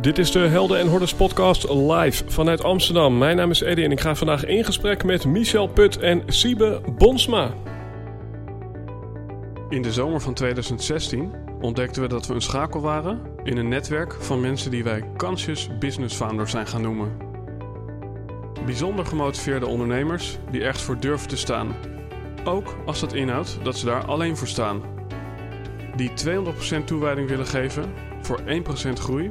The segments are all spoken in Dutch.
Dit is de Helden en Hordes podcast live vanuit Amsterdam. Mijn naam is Eddie en ik ga vandaag in gesprek met Michel Put en Siebe Bonsma. In de zomer van 2016 ontdekten we dat we een schakel waren in een netwerk van mensen die wij conscious business founders zijn gaan noemen. Bijzonder gemotiveerde ondernemers die echt voor durven te staan. Ook als dat inhoudt dat ze daar alleen voor staan. Die 200% toewijding willen geven voor 1% groei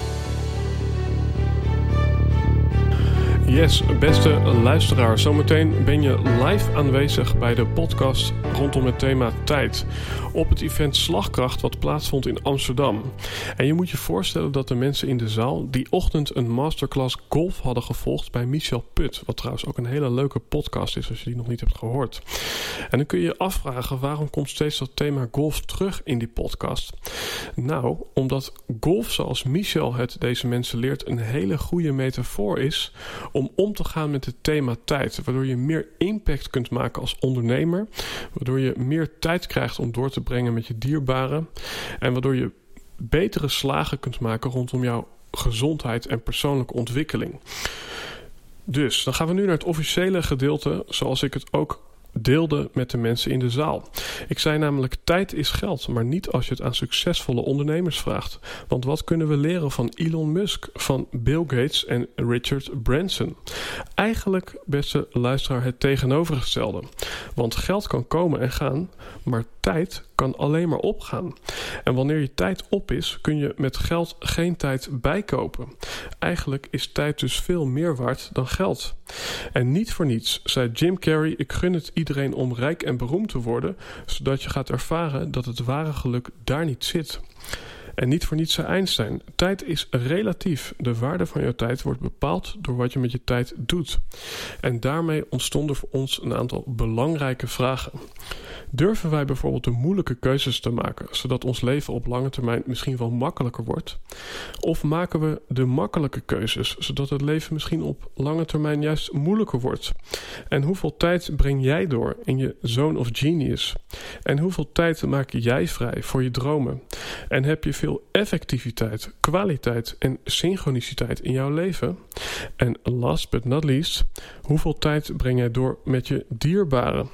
Yes, beste luisteraar. Zometeen ben je live aanwezig bij de podcast rondom het thema tijd. Op het event Slagkracht wat plaatsvond in Amsterdam. En je moet je voorstellen dat de mensen in de zaal die ochtend een masterclass golf hadden gevolgd bij Michel Put. Wat trouwens ook een hele leuke podcast is als je die nog niet hebt gehoord. En dan kun je je afvragen waarom komt steeds dat thema golf terug in die podcast. Nou, omdat golf zoals Michel het deze mensen leert een hele goede metafoor is om om te gaan met het thema tijd. Waardoor je meer impact kunt maken als ondernemer. Waardoor je meer tijd krijgt om door te brengen met je dierbaren. En waardoor je betere slagen kunt maken rondom jouw gezondheid en persoonlijke ontwikkeling. Dus dan gaan we nu naar het officiële gedeelte, zoals ik het ook deelde met de mensen in de zaal. Ik zei namelijk: tijd is geld, maar niet als je het aan succesvolle ondernemers vraagt. Want wat kunnen we leren van Elon Musk, van Bill Gates en Richard Branson? Eigenlijk, beste luisteraar, het tegenovergestelde. Want geld kan komen en gaan, maar tijd kan alleen maar opgaan. En wanneer je tijd op is, kun je met geld geen tijd bijkopen. Eigenlijk is tijd dus veel meer waard dan geld. En niet voor niets zei Jim Carrey: Ik gun het iedereen om rijk en beroemd te worden, zodat je gaat ervaren dat het ware geluk daar niet zit. En niet voor niets zei Einstein: tijd is relatief. De waarde van jouw tijd wordt bepaald door wat je met je tijd doet. En daarmee ontstonden voor ons een aantal belangrijke vragen. Durven wij bijvoorbeeld de moeilijke keuzes te maken, zodat ons leven op lange termijn misschien wel makkelijker wordt? Of maken we de makkelijke keuzes, zodat het leven misschien op lange termijn juist moeilijker wordt? En hoeveel tijd breng jij door in je zone of genius? En hoeveel tijd maak jij vrij voor je dromen? En heb je veel effectiviteit, kwaliteit en synchroniciteit in jouw leven? En last but not least, hoeveel tijd breng jij door met je dierbaren?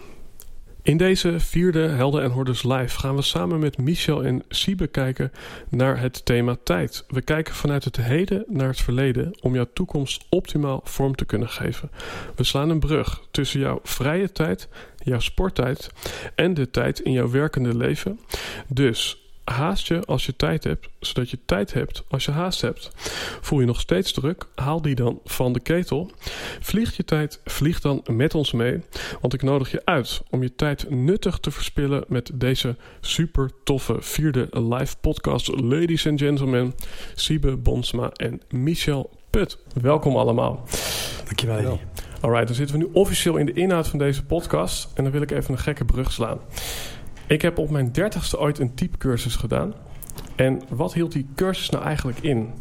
In deze vierde Helden en Hordes Live gaan we samen met Michel en Siebe kijken naar het thema tijd. We kijken vanuit het heden naar het verleden om jouw toekomst optimaal vorm te kunnen geven. We slaan een brug tussen jouw vrije tijd, jouw sporttijd en de tijd in jouw werkende leven. Dus Haast je als je tijd hebt, zodat je tijd hebt als je haast hebt. Voel je nog steeds druk? Haal die dan van de ketel. Vliegt je tijd? Vlieg dan met ons mee. Want ik nodig je uit om je tijd nuttig te verspillen met deze super toffe vierde live podcast. Ladies and gentlemen, Siebe Bonsma en Michel Put. Welkom allemaal. Dankjewel. Alright, dan zitten we nu officieel in de inhoud van deze podcast. En dan wil ik even een gekke brug slaan. Ik heb op mijn dertigste ooit een typecursus gedaan. En wat hield die cursus nou eigenlijk in?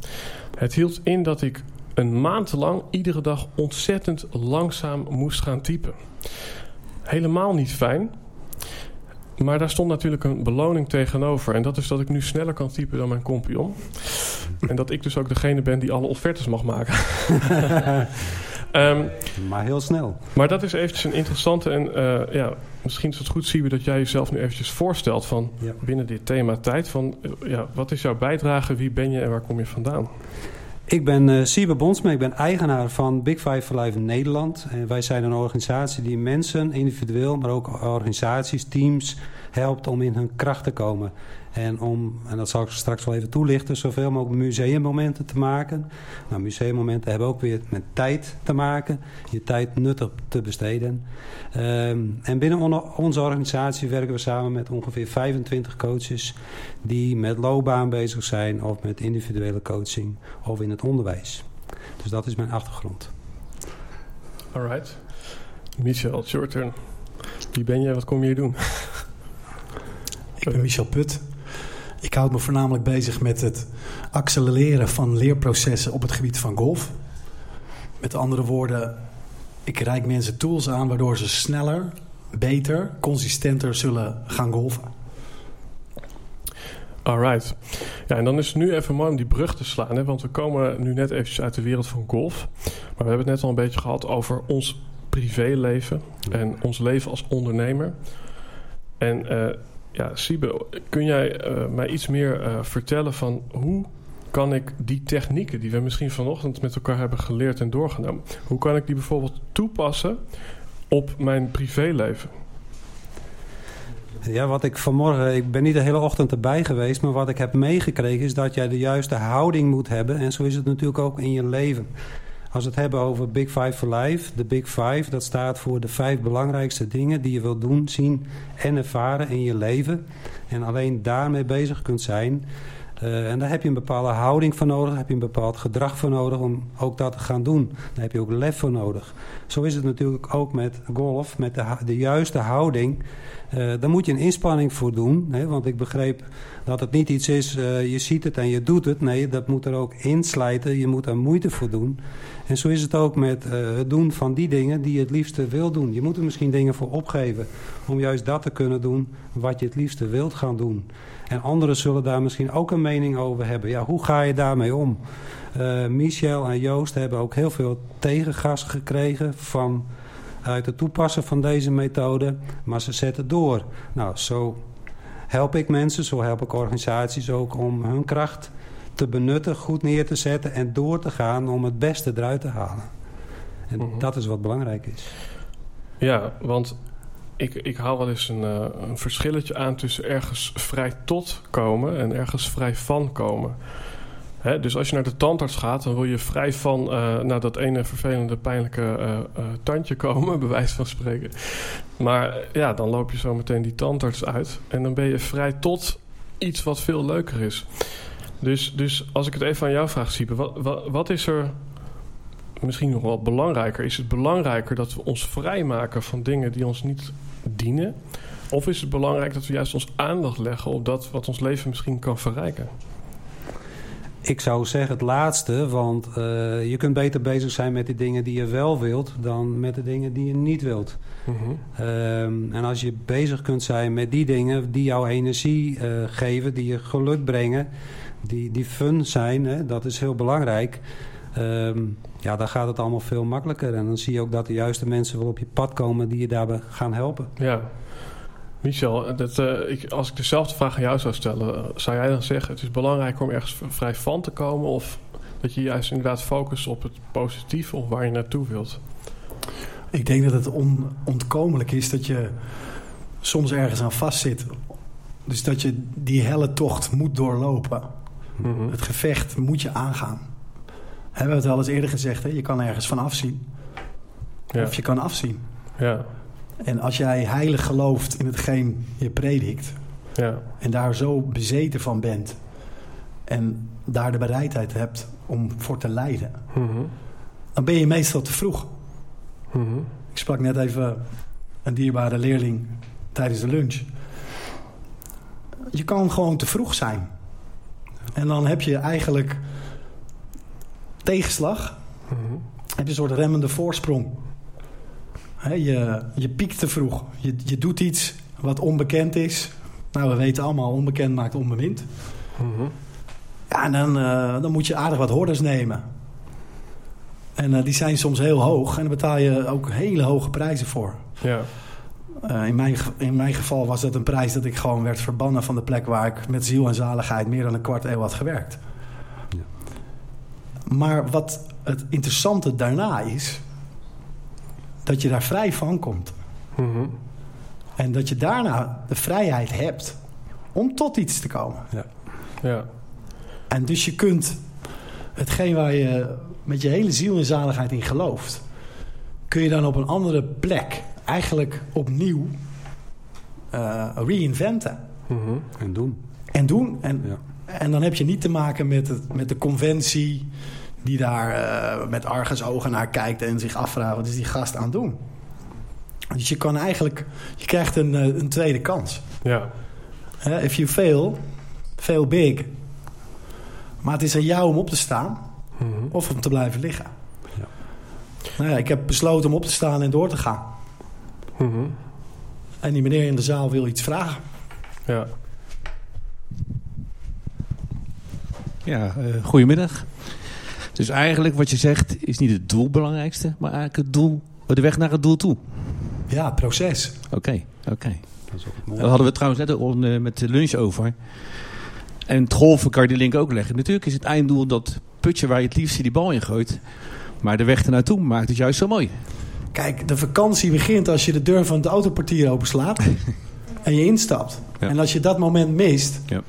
Het hield in dat ik een maand lang iedere dag ontzettend langzaam moest gaan typen. Helemaal niet fijn. Maar daar stond natuurlijk een beloning tegenover. En dat is dat ik nu sneller kan typen dan mijn compagnon. En dat ik dus ook degene ben die alle offertes mag maken. um, maar heel snel. Maar dat is eventjes een interessante en uh, ja, misschien is het goed, Siebe, dat jij jezelf nu eventjes voorstelt van ja. binnen dit thema tijd. Van, uh, ja, wat is jouw bijdrage, wie ben je en waar kom je vandaan? Ik ben uh, Siebe Bonsma, ik ben eigenaar van Big Five for Life in Nederland. En wij zijn een organisatie die mensen, individueel, maar ook organisaties, teams helpt om in hun kracht te komen. En om, en dat zal ik straks wel even toelichten, zoveel mogelijk museummomenten te maken. Nou, museummomenten hebben ook weer met tijd te maken. Je tijd nuttig te besteden. Um, en binnen onze organisatie werken we samen met ongeveer 25 coaches... die met loopbaan bezig zijn of met individuele coaching of in het onderwijs. Dus dat is mijn achtergrond. Alright. Michel, it's your turn. Wie ben jij? Wat kom je hier doen? Ik ben Michel Put. Ik houd me voornamelijk bezig met het accelereren van leerprocessen op het gebied van golf. Met andere woorden, ik reik mensen tools aan waardoor ze sneller, beter, consistenter zullen gaan golfen. Alright. Ja, en dan is het nu even mooi om die brug te slaan. Hè? Want we komen nu net eventjes uit de wereld van golf. Maar we hebben het net al een beetje gehad over ons privéleven. En ons leven als ondernemer. En uh, ja, Siebe, kun jij uh, mij iets meer uh, vertellen van hoe kan ik die technieken die we misschien vanochtend met elkaar hebben geleerd en doorgenomen, hoe kan ik die bijvoorbeeld toepassen op mijn privéleven? Ja, wat ik vanmorgen, ik ben niet de hele ochtend erbij geweest, maar wat ik heb meegekregen is dat jij de juiste houding moet hebben. En zo is het natuurlijk ook in je leven. Als we het hebben over Big Five for Life, de Big Five, dat staat voor de vijf belangrijkste dingen die je wilt doen, zien en ervaren in je leven. En alleen daarmee bezig kunt zijn. Uh, en daar heb je een bepaalde houding voor nodig, heb je een bepaald gedrag voor nodig om ook dat te gaan doen. Daar heb je ook lef voor nodig. Zo is het natuurlijk ook met golf, met de, de juiste houding. Uh, daar moet je een inspanning voor doen. Hè, want ik begreep dat het niet iets is, uh, je ziet het en je doet het. Nee, dat moet er ook inslijten. Je moet er moeite voor doen. En zo is het ook met uh, het doen van die dingen die je het liefste wil doen. Je moet er misschien dingen voor opgeven om juist dat te kunnen doen wat je het liefste wilt gaan doen. En anderen zullen daar misschien ook een mening over hebben. Ja, hoe ga je daarmee om? Uh, Michel en Joost hebben ook heel veel tegengas gekregen van uit het toepassen van deze methode, maar ze zetten door. Nou, zo help ik mensen, zo help ik organisaties ook om hun kracht te benutten, goed neer te zetten en door te gaan om het beste eruit te halen. En mm -hmm. dat is wat belangrijk is. Ja, want ik, ik haal wel eens een, uh, een verschilletje aan tussen ergens vrij tot komen en ergens vrij van komen. Dus als je naar de tandarts gaat, dan wil je vrij van uh, naar dat ene vervelende, pijnlijke uh, uh, tandje komen, bij wijze van spreken. Maar ja, dan loop je zo meteen die tandarts uit en dan ben je vrij tot iets wat veel leuker is. Dus, dus als ik het even aan jou vraag, Siepe, wat, wat, wat is er misschien nog wel belangrijker? Is het belangrijker dat we ons vrijmaken van dingen die ons niet dienen? Of is het belangrijk dat we juist ons aandacht leggen op dat wat ons leven misschien kan verrijken? Ik zou zeggen het laatste, want uh, je kunt beter bezig zijn met die dingen die je wel wilt dan met de dingen die je niet wilt. Mm -hmm. um, en als je bezig kunt zijn met die dingen die jouw energie uh, geven, die je geluk brengen, die, die fun zijn, hè, dat is heel belangrijk. Um, ja, dan gaat het allemaal veel makkelijker. En dan zie je ook dat de juiste mensen wel op je pad komen die je daarbij gaan helpen. Ja. Michel, dat, uh, ik, als ik dezelfde vraag aan jou zou stellen, zou jij dan zeggen: het is belangrijk om ergens vrij van te komen? Of dat je juist inderdaad focust op het positieve of waar je naartoe wilt? Ik denk dat het onontkomelijk is dat je soms ergens aan vastzit. Dus dat je die helle tocht moet doorlopen. Mm -hmm. Het gevecht moet je aangaan. We hebben het al eens eerder gezegd, hè? je kan ergens van afzien. Ja. Of je kan afzien. Ja. En als jij heilig gelooft in hetgeen je predikt... Ja. en daar zo bezeten van bent... en daar de bereidheid hebt om voor te lijden... Mm -hmm. dan ben je meestal te vroeg. Mm -hmm. Ik sprak net even een dierbare leerling tijdens de lunch. Je kan gewoon te vroeg zijn. En dan heb je eigenlijk tegenslag. Mm -hmm. Heb je een soort remmende voorsprong. He, je, je piekt te vroeg. Je, je doet iets wat onbekend is. Nou, we weten allemaal, onbekend maakt onbemind. Mm -hmm. Ja, en dan, uh, dan moet je aardig wat hordes nemen. En uh, die zijn soms heel hoog. En daar betaal je ook hele hoge prijzen voor. Ja. Uh, in, mijn, in mijn geval was dat een prijs dat ik gewoon werd verbannen van de plek waar ik met ziel en zaligheid meer dan een kwart eeuw had gewerkt. Ja. Maar wat het interessante daarna is, dat je daar vrij van komt. Mm -hmm. En dat je daarna de vrijheid hebt om tot iets te komen. Ja. Ja. En dus je kunt hetgeen waar je met je hele ziel en zaligheid in gelooft, kun je dan op een andere plek eigenlijk opnieuw uh, reinventen. Mm -hmm. En doen. En doen. En, ja. en dan heb je niet te maken met, het, met de conventie die daar uh, met argusogen naar kijkt en zich afvraagt wat is die gast aan het doen. Dus je kan eigenlijk, je krijgt een, eh, een tweede kans. Ja. Hè, If you fail, fail big. Maar het is aan jou om op te staan Mhm. of om te blijven liggen. Ja. Nou ja, ik heb besloten om op te staan en door te gaan. Mhm. En die meneer in de zaal wil iets vragen. Ja. Ja, eh, goedemiddag. Dus eigenlijk wat je zegt is niet het doel het belangrijkste, maar eigenlijk het doel, de weg naar het doel toe. Ja, proces. Oké, oké. Dat is ook Daar hadden we het trouwens net al, eh, met de lunch over. En het golfen kan je die link ook leggen. Natuurlijk is het einddoel dat putje waar je het liefst die bal in gooit. Maar de weg ernaartoe maakt het juist zo mooi. Kijk, de vakantie begint als je de deur van het autoportier openslaat en je instapt. Ja. En als je dat moment mist, Ja.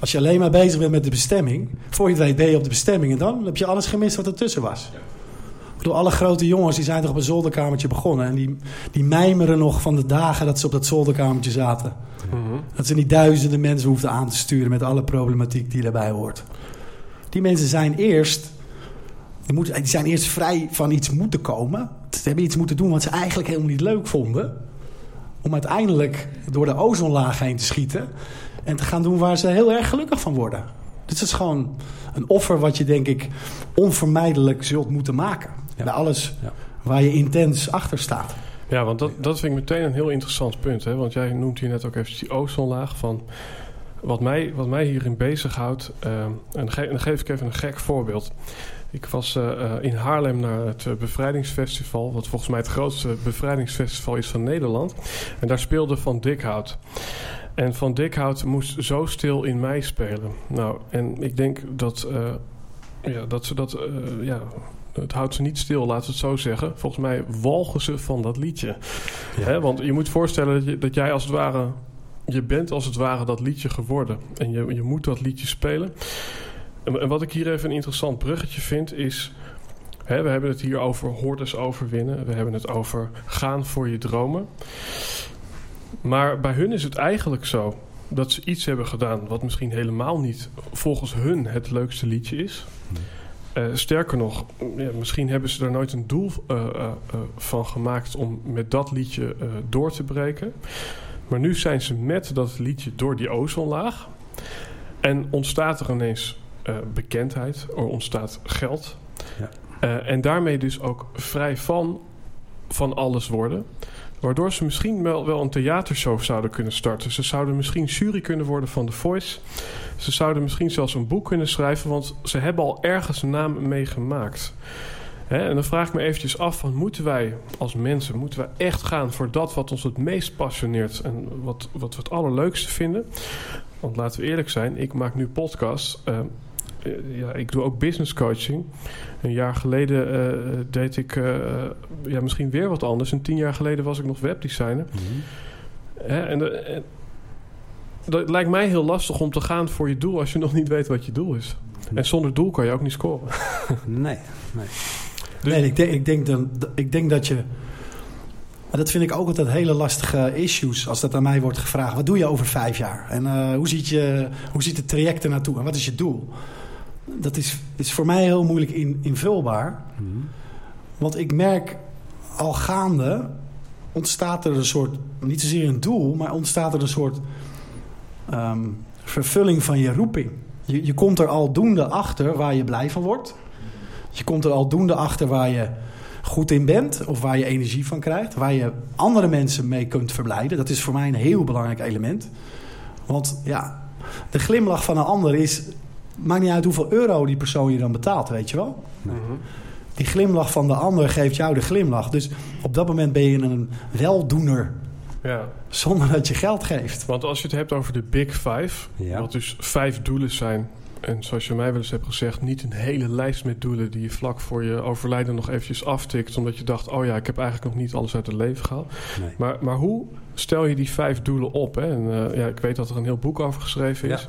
als je alleen maar bezig bent met de bestemming, voor je het weet ben je op de bestemming en dan heb je alles gemist wat ertussen was. Ik bedoel, alle grote jongens die zijn toch op een zolderkamertje begonnen en die, die mijmeren nog van de dagen dat ze op dat zolderkamertje zaten. Mhm. Dat ze niet duizenden mensen hoefden aan te sturen met alle problematiek die daarbij hoort. Die mensen zijn eerst, die, moeten, die zijn eerst vrij van iets moeten komen. Ze hebben iets moeten doen wat ze eigenlijk helemaal niet leuk vonden. Om uiteindelijk door de ozonlaag heen te schieten. En te gaan doen waar ze heel erg gelukkig van worden. Dit is gewoon een offer wat je denk ik onvermijdelijk zult moeten maken. Ja. Bij alles Ja. waar je intens achter staat. Ja, want dat, dat vind ik meteen een heel interessant punt. Hè? Want jij noemt hier net ook even die ozonlaag van... Wat mij, wat mij hierin bezighoudt... eh, en dan geef ik even een gek voorbeeld. Ik was eh, eh, in Haarlem naar het eh, bevrijdingsfestival... wat volgens mij het grootste bevrijdingsfestival is van Nederland. En daar speelde Van Dikhout. En Van Dikhout moest zo stil in mei spelen. Nou, en ik denk dat, ja, dat ze dat... ja, het houdt ze niet stil, laten we het zo zeggen. Volgens mij walgen ze van dat liedje. Hè, want je moet voorstellen dat, je, dat jij als het ware... Je bent als het ware dat liedje geworden. En je, je moet dat liedje spelen. En, wat ik hier even een interessant bruggetje vind is... Hè, we hebben het hier over hordes overwinnen. We hebben het over gaan voor je dromen. Maar bij hun is het eigenlijk zo dat ze iets hebben gedaan... wat misschien helemaal niet volgens hun het leukste liedje is... Eh, sterker nog, ja, misschien hebben ze er nooit een doel eh, eh, van gemaakt om met dat liedje door te breken. Maar nu zijn ze met dat liedje door die ozonlaag. En ontstaat er ineens bekendheid, er ontstaat geld. Ja. Eh, en daarmee dus ook vrij van, van alles worden. Waardoor ze misschien wel, wel een theatershow zouden kunnen starten. Ze zouden misschien jury kunnen worden van The Voice. Ze zouden misschien zelfs een boek kunnen schrijven, want ze hebben al ergens een naam mee gemaakt. Hè, en dan vraag ik me eventjes af: van, moeten wij als mensen moeten wij echt gaan voor dat wat ons het meest passioneert en wat, wat we het allerleukste vinden? Want laten we eerlijk zijn, ik maak nu podcasts. eh, eh, ja, ik doe ook business coaching. Een jaar geleden eh, deed ik eh, ja, misschien weer wat anders. En tien jaar geleden was ik nog webdesigner. Mhm. Hè, en, de- en dat lijkt mij heel lastig om te gaan voor je doel als je nog niet weet wat je doel is. En zonder doel kan je ook niet scoren. Nee, nee. Dus- nee, ik denk, ik, denk dan, ik denk dat je. Maar dat vind ik ook altijd hele lastige issues als dat aan mij wordt gevraagd. Wat doe je over vijf jaar? En eh, hoe, ziet je, hoe ziet het traject er naartoe? En wat is je doel? Dat is, is voor mij heel moeilijk in, invulbaar. Mhm. Want ik merk al gaande ontstaat er een soort, niet zozeer een doel, maar ontstaat er een soort ehm, vervulling van je roeping. Je, je komt er aldoende achter waar je blij van wordt. Je komt er aldoende achter waar je goed in bent of waar je energie van krijgt. Waar je andere mensen mee kunt verblijden. Dat is voor mij een heel belangrijk element. Want ja, de glimlach van een ander is... Maakt niet uit hoeveel euro die persoon je dan betaalt, weet je wel. Mhm. Die glimlach van de ander geeft jou de glimlach. Dus op dat moment ben je een weldoener Ja, zonder dat je geld geeft. want als je het hebt over de Big Five, Ja. wat dus vijf doelen zijn. En zoals je mij wel eens hebt gezegd, niet een hele lijst met doelen die je vlak voor je overlijden nog eventjes aftikt. Omdat je dacht, oh ja, ik heb eigenlijk nog niet alles uit het leven gehaald. nee. Maar, maar hoe stel je die vijf doelen op? Hè? En, eh, ja, ik weet dat er een heel boek over geschreven is. Ja,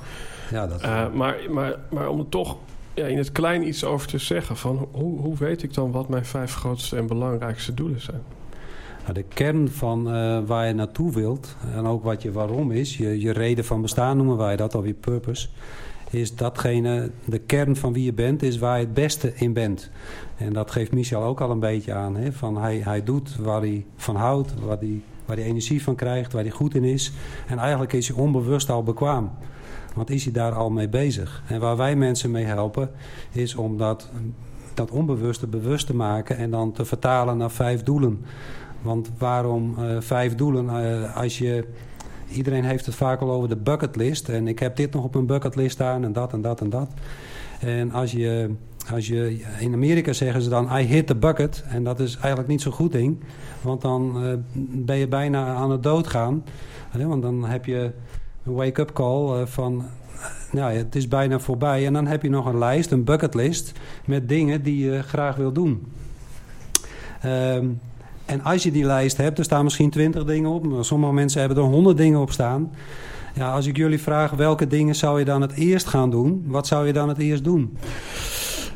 dat Eh, maar, maar, maar om er toch ja, in het klein iets over te zeggen, van hoe, hoe weet ik dan wat mijn vijf grootste en belangrijkste doelen zijn? Nou, de kern van eh, waar je naartoe wilt en ook wat je waarom is, je, je reden van bestaan noemen wij dat, of je purpose, is datgene, de kern van wie je bent, is waar je het beste in bent. En dat geeft Michel ook al een beetje aan. Hè? Van hij, hij doet waar hij van houdt, waar hij, waar hij energie van krijgt, waar hij goed in is. En eigenlijk is hij onbewust al bekwaam. Want is hij daar al mee bezig? En waar wij mensen mee helpen, is om dat, dat onbewuste bewust te maken en dan te vertalen naar vijf doelen. Want waarom uh, vijf doelen? Uh, als je, iedereen heeft het vaak al over de bucketlist. En ik heb dit nog op mijn bucketlist staan en dat en dat en dat. En als je, als je, in Amerika zeggen ze dan, I hit the bucket. En dat is eigenlijk niet zo'n goed ding. Want dan uh, ben je bijna aan het doodgaan. Want dan heb je wake-up call van... Nou, het is bijna voorbij. En dan heb je nog een lijst, een bucketlist... met dingen die je graag wil doen. Um, en als je die lijst hebt, er staan misschien twintig dingen op. Maar sommige mensen hebben er honderd dingen op staan. Ja, als ik jullie vraag welke dingen zou je dan het eerst gaan doen? Wat zou je dan het eerst doen?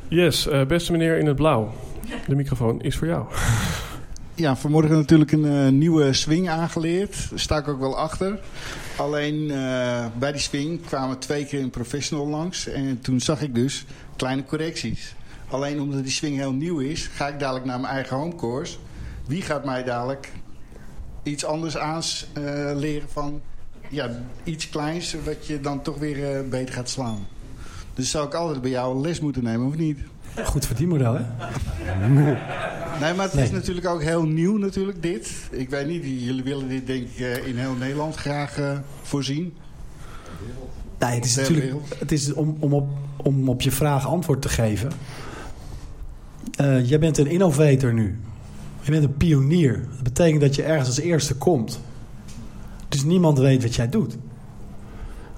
Yes, uh, beste meneer in het blauw. De microfoon is voor jou. Ja, vanmorgen natuurlijk een uh, nieuwe swing aangeleerd. Daar sta ik ook wel achter. Alleen uh, bij die swing kwamen twee keer een professional langs. En toen zag ik dus kleine correcties. Alleen omdat die swing heel nieuw is, ga ik dadelijk naar mijn eigen homecourse. Wie gaat mij dadelijk iets anders aanleren uh, van ja, iets kleins... wat je dan toch weer beter gaat slaan. Dus zou ik altijd bij jou les moeten nemen, of niet? Goed verdienmodel, hè? nee, maar het nee. is natuurlijk ook heel nieuw natuurlijk, dit. Ik weet niet, jullie willen dit denk ik uh, in heel Nederland graag uh, voorzien. Nee, het is natuurlijk... Het is om, om, op, om op je vraag antwoord te geven. Uh, jij bent een innovator nu. Je bent een pionier. Dat betekent dat je ergens als eerste komt. Dus niemand weet wat jij doet.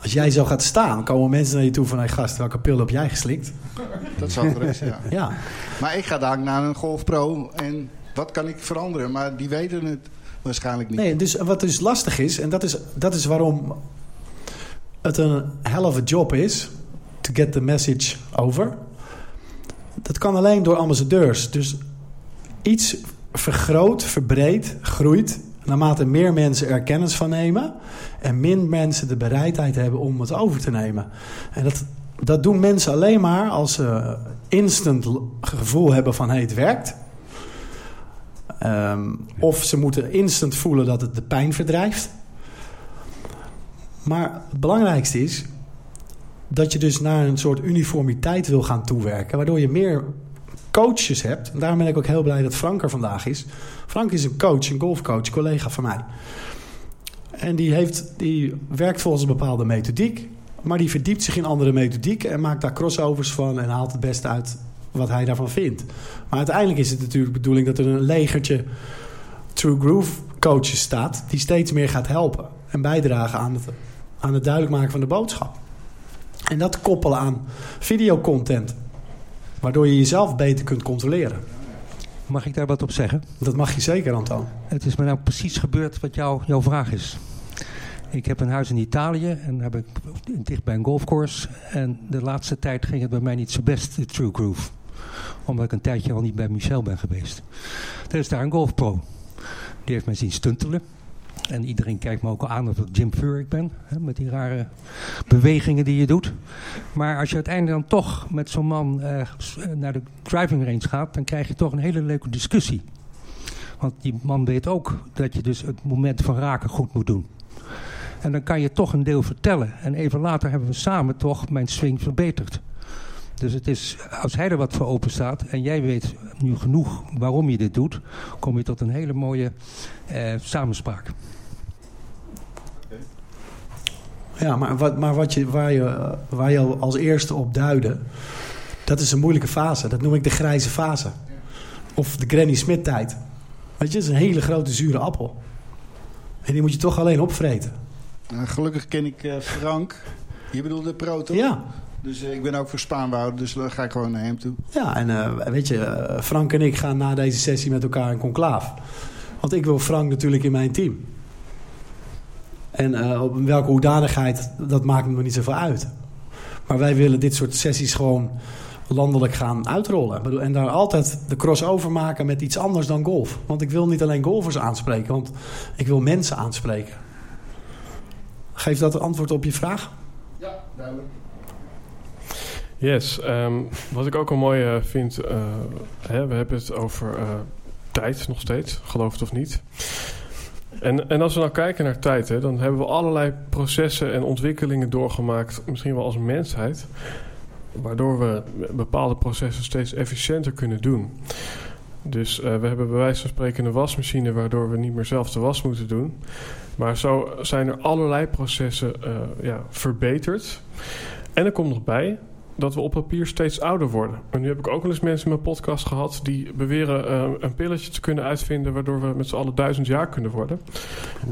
Als jij zo gaat staan, komen mensen naar je toe van... Hey gast, welke pil heb jij geslikt? Dat zou er ja. ja. Maar ik ga daar naar een Golf Pro en wat kan ik veranderen? Maar die weten het waarschijnlijk niet. Nee, dus wat dus lastig is... en dat is, dat is waarom het een hell of a job is... to get the message over... Dat kan alleen door ambassadeurs. Dus iets vergroot, verbreedt, groeit... naarmate meer mensen er kennis van nemen... en min mensen de bereidheid hebben om het over te nemen. En dat, dat doen mensen alleen maar als ze instant gevoel hebben van... hey, het werkt... Um, of ze moeten instant voelen dat het de pijn verdrijft. Maar het belangrijkste is dat je dus naar een soort uniformiteit wil gaan toewerken. Waardoor je meer coaches hebt. En daarom ben ik ook heel blij dat Frank er vandaag is. Frank is een coach, een golfcoach, collega van mij. En die, heeft, die werkt volgens een bepaalde methodiek. Maar die verdiept zich in andere methodiek en maakt daar crossovers van en haalt het beste uit wat hij daarvan vindt. Maar uiteindelijk is het natuurlijk de bedoeling dat er een legertje True Groove coaches staat... die steeds meer gaat helpen en bijdragen aan het, aan het duidelijk maken van de boodschap. En dat koppelen aan videocontent. Waardoor je jezelf beter kunt controleren. Mag ik daar wat op zeggen? Dat mag je zeker, Anton. Het is me nou precies gebeurd wat jou, jouw vraag is. Ik heb een huis in Italië en heb ik dicht bij een golfcourse. En de laatste tijd ging het bij mij niet zo best, de True Groove. Omdat ik een tijdje al niet bij Michel ben geweest. Er is daar een golfpro. Die heeft mij zien stuntelen. En iedereen kijkt me ook al aan of ik Jim Furyk ben. Hè, met die rare bewegingen die je doet. Maar als je uiteindelijk dan toch met zo'n man uh, naar de driving range gaat... dan krijg je toch een hele leuke discussie. Want die man weet ook dat je dus het moment van raken goed moet doen. En dan kan je toch een deel vertellen. En even later hebben we samen toch mijn swing verbeterd. Dus het is, als hij er wat voor open staat en jij weet nu genoeg waarom je dit doet, kom je tot een hele mooie eh, samenspraak. Ja, maar, wat, maar wat je, waar, je, waar je als eerste op duidde, dat is een moeilijke fase. Dat noem ik de grijze fase. Of de Granny Smith tijd. Weet je, is een hele grote zure appel. En die moet je toch alleen opvreten. Nou, gelukkig ken ik uh, Frank. Je bedoelt de pro, toch? Ja. Dus uh, ik ben ook voor Spaanbouw, dus dan ga ik gewoon naar hem toe. Ja, en uh, weet je, Frank en ik gaan na deze sessie met elkaar in conclaaf. Want ik wil Frank natuurlijk in mijn team. En op welke hoedanigheid, dat maakt me niet zoveel uit. Maar wij willen dit soort sessies gewoon landelijk gaan uitrollen. En daar altijd de crossover maken met iets anders dan golf. Want ik wil niet alleen golfers aanspreken, want ik wil mensen aanspreken. Geeft dat een antwoord op je vraag? Ja, duidelijk. Yes, ehm, wat ik ook een mooi uh, vind, uh, hè, we hebben het over uh, tijd nog steeds, geloof het of niet. En, en als we nou kijken naar tijd, hè, dan hebben we allerlei processen en ontwikkelingen doorgemaakt, misschien wel als mensheid, waardoor we bepaalde processen steeds efficiënter kunnen doen. Dus we hebben bij wijze van spreken een wasmachine waardoor we niet meer zelf de was moeten doen. Maar zo zijn er allerlei processen ja, verbeterd. En er komt nog bij dat we op papier steeds ouder worden. En nu heb ik ook wel eens mensen in mijn podcast gehad die beweren uh, een pilletje te kunnen uitvinden waardoor we met z'n allen duizend jaar kunnen worden.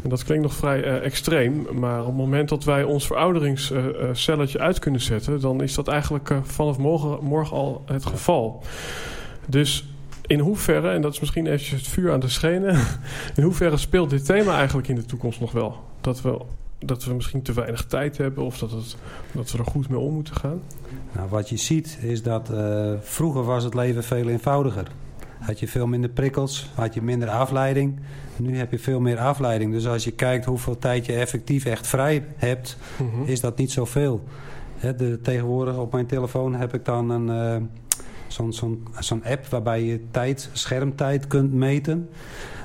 En dat klinkt nog vrij extreem, maar op het moment dat wij ons verouderingscelletje uit kunnen zetten, dan is dat eigenlijk vanaf morgen, morgen al het geval. Dus in hoeverre, en dat is misschien eventjes het vuur aan de schenen, in hoeverre speelt dit thema eigenlijk in de toekomst nog wel? Dat we dat we misschien te weinig tijd hebben of dat, het, dat we er goed mee om moeten gaan? Nou, wat je ziet is dat uh, vroeger was het leven veel eenvoudiger. Had je veel minder prikkels, had je minder afleiding. Nu heb je veel meer afleiding. Dus als je kijkt hoeveel tijd je effectief echt vrij hebt, mm -hmm. is dat niet zoveel. He, de, tegenwoordig op mijn telefoon heb ik dan een, uh, zo'n zo'n zo'n app waarbij je tijd, schermtijd kunt meten.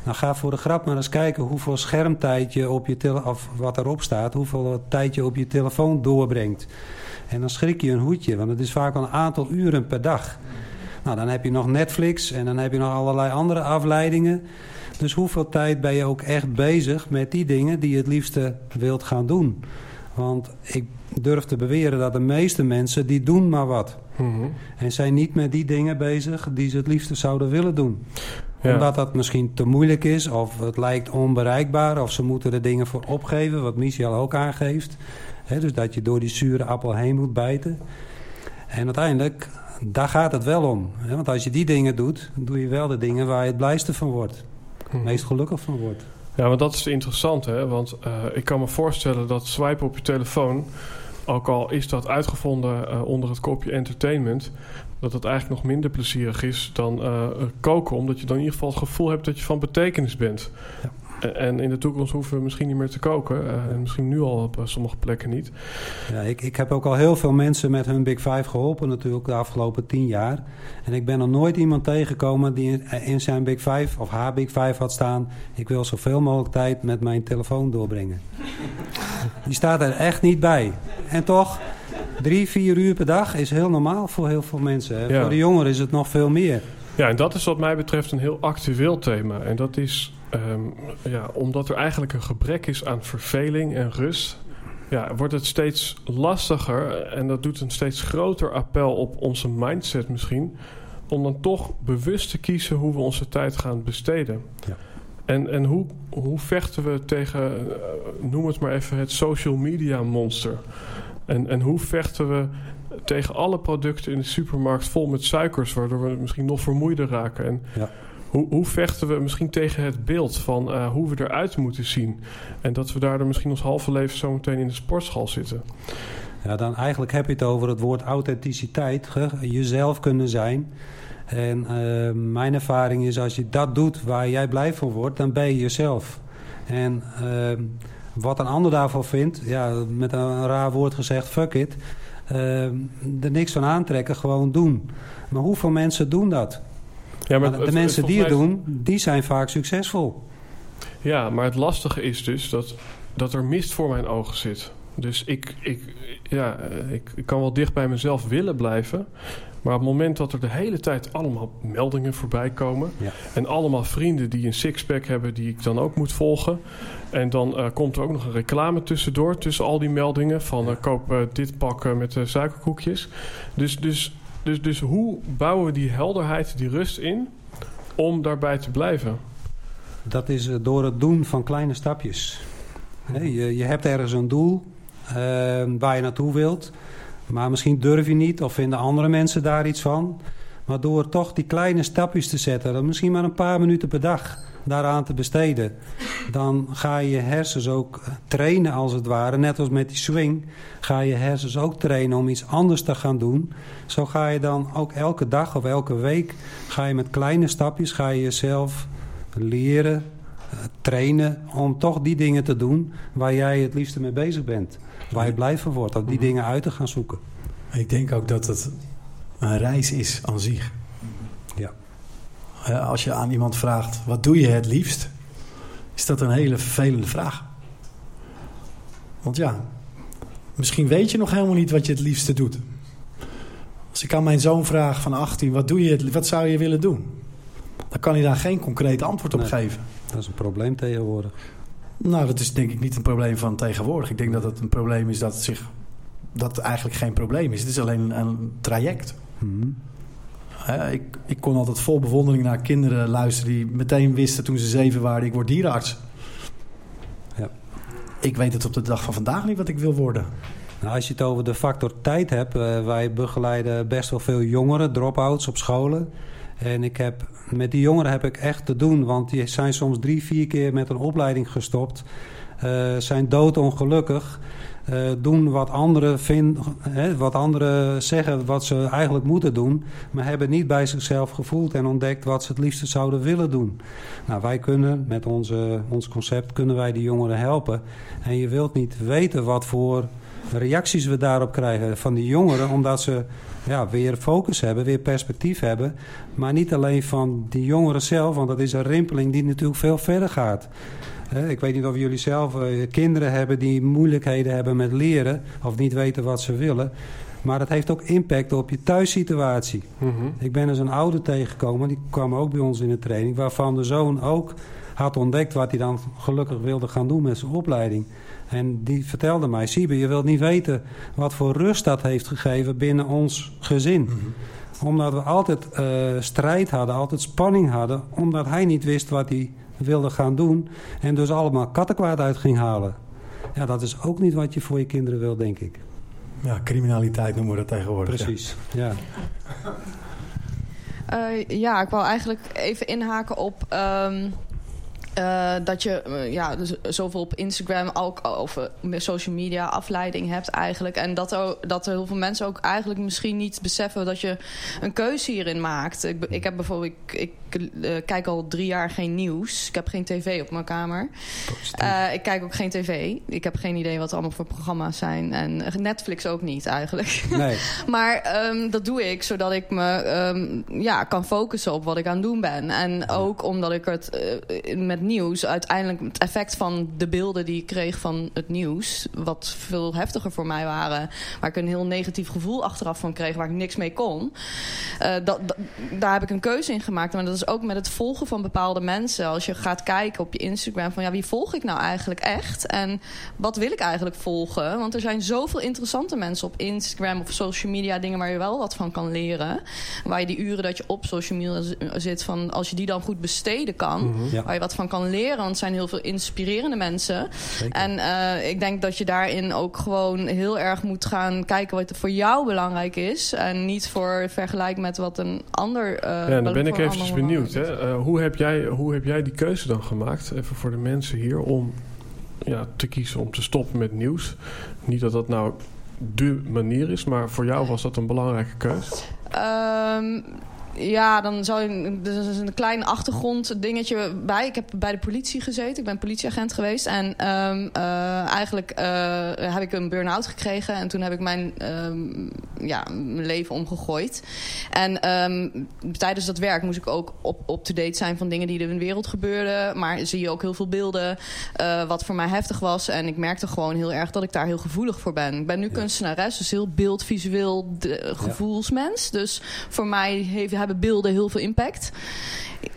Nou, ga voor de grap maar eens kijken hoeveel schermtijd je op je telefoon, of wat erop staat, hoeveel tijd je op je telefoon doorbrengt. En dan schrik je een hoedje, want het is vaak al een aantal uren per dag. Nou, dan heb je nog Netflix en dan heb je nog allerlei andere afleidingen. Dus hoeveel tijd ben je ook echt bezig met die dingen die je het liefste wilt gaan doen? Want ik durf te beweren dat de meeste mensen, die doen maar wat. Mm -hmm. En zijn niet met die dingen bezig die ze het liefste zouden willen doen. Ja. Omdat dat misschien te moeilijk is of het lijkt onbereikbaar... of ze moeten er dingen voor opgeven, wat Michel ook aangeeft. He, dus dat je door die zure appel heen moet bijten. En uiteindelijk, daar gaat het wel om. He, want als je die dingen doet, doe je wel de dingen waar je het blijste van wordt. Het meest gelukkig van wordt. Ja, want dat is interessant, hè? Want uh, ik kan me voorstellen dat swipen op je telefoon... ook al is dat uitgevonden uh, onder het kopje entertainment... dat het eigenlijk nog minder plezierig is dan uh, koken... omdat je dan in ieder geval het gevoel hebt dat je van betekenis bent. Ja. En in de toekomst hoeven we misschien niet meer te koken. En misschien nu al op sommige plekken niet. Ja, ik, ik heb ook al heel veel mensen met hun Big Five geholpen natuurlijk de afgelopen tien jaar. En ik ben nog nooit iemand tegengekomen die in zijn Big Five of haar Big Five had staan... ik wil zoveel mogelijk tijd met mijn telefoon doorbrengen. Die staat er echt niet bij. En toch, drie, vier uur per dag is heel normaal voor heel veel mensen. Ja. Voor de jongeren is het nog veel meer. Ja, en dat is wat mij betreft een heel actueel thema. En dat is Um, ja, omdat er eigenlijk een gebrek is aan verveling en rust, ja, wordt het steeds lastiger en dat doet een steeds groter appel op onze mindset misschien, om dan toch bewust te kiezen hoe we onze tijd gaan besteden. Ja. En, en hoe, hoe vechten we tegen, uh, noem het maar even, het social media monster? En, en hoe vechten we tegen alle producten in de supermarkt vol met suikers, waardoor we misschien nog vermoeider raken? En ja. Hoe, hoe, vechten we misschien tegen het beeld van uh, hoe we eruit moeten zien? En dat we daardoor misschien ons halve leven zometeen in de sportschool zitten. Ja, dan eigenlijk heb je het over het woord authenticiteit. Jezelf kunnen zijn. En uh, mijn ervaring is als je dat doet waar jij blij van wordt, dan ben je jezelf. En uh, wat een ander daarvan vindt, ja, met een raar woord gezegd, fuck it. er niks van aantrekken, gewoon doen. Maar hoeveel mensen doen dat? Ja, maar de het, mensen het, die het doen, die zijn vaak succesvol. Ja, maar het lastige is dus dat, dat er mist voor mijn ogen zit. Dus ik, ik, ja, ik, ik kan wel dicht bij mezelf willen blijven. Maar op het moment dat er de hele tijd allemaal meldingen voorbij komen... Ja. en allemaal vrienden die een sixpack hebben die ik dan ook moet volgen... en dan uh, komt er ook nog een reclame tussendoor... tussen al die meldingen van uh, koop uh, dit pak met suikerkoekjes. Dus, dus dus, dus hoe bouwen we die helderheid, die rust in om daarbij te blijven? Dat is eh, door het doen van kleine stapjes. je, hebt ergens een doel uh, waar je naartoe wilt. Maar misschien durf je niet of vinden andere mensen daar iets van. Maar door toch die kleine stapjes te zetten, misschien maar een paar minuten per dag daaraan te besteden, dan ga je hersens ook trainen als het ware. Net als met die swing ga je hersens ook trainen om iets anders te gaan doen. Zo ga je dan ook elke dag of elke week ga je met kleine stapjes ga je jezelf leren, trainen om toch die dingen te doen waar jij het liefste mee bezig bent. Waar je blij van wordt, om die dingen uit te gaan zoeken. Ik denk ook dat het een reis is aan zich. Ja. Eh, als je aan iemand vraagt, wat doe je het liefst? Is dat een hele vervelende vraag. Want ja, misschien weet je nog helemaal niet wat je het liefste doet. Als ik aan mijn zoon vraag van 18, wat, doe je het, wat zou je willen doen? Dan kan hij daar geen concreet antwoord op Nee. geven. Dat is een probleem tegenwoordig. Nou, dat is denk ik niet een probleem van tegenwoordig. Ik denk dat het een probleem is dat het, zich, dat het eigenlijk geen probleem is. Het is alleen een, een traject. Mhm. Ik, ik kon altijd vol bewondering naar kinderen luisteren... die meteen wisten toen ze zeven waren... ik word dierenarts. Ja. Ik weet het op de dag van vandaag niet wat ik wil worden. Nou, als je het over de factor tijd hebt, eh, wij begeleiden best wel veel jongeren, drop-outs op scholen. En ik heb, met die jongeren heb ik echt te doen, want die zijn soms drie, vier keer met een opleiding gestopt. eh, zijn doodongelukkig. Eh, doen wat anderen, vind, hè, wat anderen zeggen wat ze eigenlijk moeten doen. Maar hebben niet bij zichzelf gevoeld en ontdekt wat ze het liefste zouden willen doen. Nou, wij kunnen met onze, ons concept kunnen wij die jongeren helpen. En je wilt niet weten wat voor reacties we daarop krijgen van die jongeren. Omdat ze ja, weer focus hebben, weer perspectief hebben. Maar niet alleen van die jongeren zelf, want dat is een rimpeling die natuurlijk veel verder gaat. Ik weet niet of jullie zelf eh, kinderen hebben die moeilijkheden hebben met leren of niet weten wat ze willen. Maar dat heeft ook impact op je thuissituatie. Mhm. Ik ben eens een ouder tegengekomen, die kwam ook bij ons in de training, waarvan de zoon ook had ontdekt wat hij dan gelukkig wilde gaan doen met zijn opleiding. En die vertelde mij, Siebe, je wilt niet weten wat voor rust dat heeft gegeven binnen ons gezin. Omdat we altijd eh, strijd hadden, altijd spanning hadden, omdat hij niet wist wat hij wilde gaan doen. En dus allemaal kattenkwaad uit ging halen. Ja, dat is ook niet wat je voor je kinderen wil, denk ik. Ja, criminaliteit noemen we dat tegenwoordig. ja. Precies, ja. Eh, ja, ik wou eigenlijk even inhaken op ehm, eh, dat je eh, ja, dus zoveel op Instagram ook over social media afleiding hebt eigenlijk. En dat er, dat er heel veel mensen ook eigenlijk misschien niet beseffen dat je een keuze hierin maakt. Ik, ik heb bijvoorbeeld, ik, ik eh, kijk al drie jaar geen nieuws. Ik heb geen tv op mijn kamer. Ik kijk ook geen tv. Ik heb geen idee wat er allemaal voor programma's zijn. En Netflix ook niet eigenlijk. Nee, Maar ehm, dat doe ik zodat ik me ehm, ja, kan focussen op wat ik aan het doen ben. En ook omdat ik het met nieuws uiteindelijk het effect van de beelden die ik kreeg van het nieuws, wat veel heftiger voor mij waren, waar ik een heel negatief gevoel achteraf van kreeg, waar ik niks mee kon. eh, dat, dat- daar heb ik een keuze in gemaakt. Maar dat is ook met het volgen van bepaalde mensen. Als je gaat kijken op je Instagram van ja, wie volg ik nou eigenlijk echt? En wat wil ik eigenlijk volgen? Want er zijn zoveel interessante mensen op Instagram of social media, dingen waar je wel wat van kan leren. Waar je die uren dat je op social media zit, van als je die dan goed besteden kan, Ja. waar je wat van kan leren. Want er zijn heel veel inspirerende mensen. zeker. En eh, ik denk dat je daarin ook gewoon heel erg moet gaan kijken wat er voor jou belangrijk is. En niet voor vergelijk met wat een ander. eh, Ja, dan ben ik eventjes benieuwd. Hè? Eh, hoe, heb jij, hoe heb jij die keuze dan gemaakt, even voor de mensen hier, om ja, te kiezen om te stoppen met nieuws? Niet dat dat nou de manier is, maar voor jou was dat een belangrijke keuze. Ehm, ja, dan zou je. Er is een klein achtergronddingetje bij. Ik heb bij de politie gezeten. Ik ben politieagent geweest. En ehm, eh, eigenlijk eh, heb ik een burn-out gekregen. En toen heb ik mijn, ehm, ja, mijn leven omgegooid. En ehm, tijdens dat werk moest ik ook op- up-to-date zijn van dingen die er in de wereld gebeurden. Maar zie je ook heel veel beelden. eh, wat voor mij heftig was. En ik merkte gewoon heel erg dat ik daar heel gevoelig voor ben. Ik ben nu kunstenares, dus heel beeldvisueel de, gevoelsmens. Dus voor mij heeft, hebben beelden heel veel impact.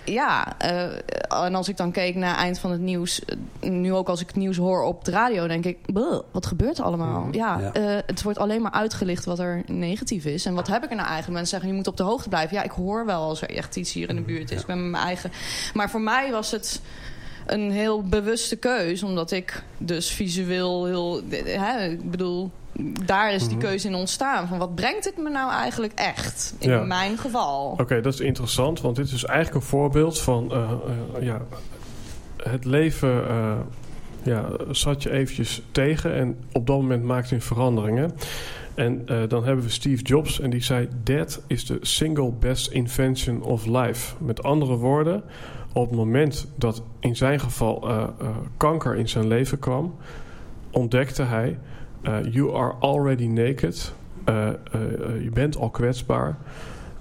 Ja, eh, en als ik dan keek naar eind van het nieuws... eh, nu ook als ik het nieuws hoor op de radio... denk ik, "Bleh, wat gebeurt er allemaal? Mhm. Ja, Ja. eh, het wordt alleen maar uitgelicht wat er negatief is. En wat heb ik er nou eigenlijk? Mensen zeggen, je moet op de hoogte blijven. Ja, ik hoor wel als er echt iets hier in de buurt is. Ik ben met mijn eigen... Maar voor mij was het een heel bewuste keus. Omdat ik dus visueel heel... Hè, ik bedoel, daar is die Mhm. keuze in ontstaan. Van wat brengt het me nou eigenlijk echt? In Ja. mijn geval. Oké, dat is interessant, want dit is dus eigenlijk een voorbeeld van eh, eh, ja, het leven. eh, ja, zat je eventjes tegen en op dat moment maakte je een verandering. Hè? En dan hebben we Steve Jobs en die zei: That is the single best invention of life. Met andere woorden, op het moment dat in zijn geval kanker in zijn leven kwam, ontdekte hij: You are already naked, eh, eh, je bent al kwetsbaar,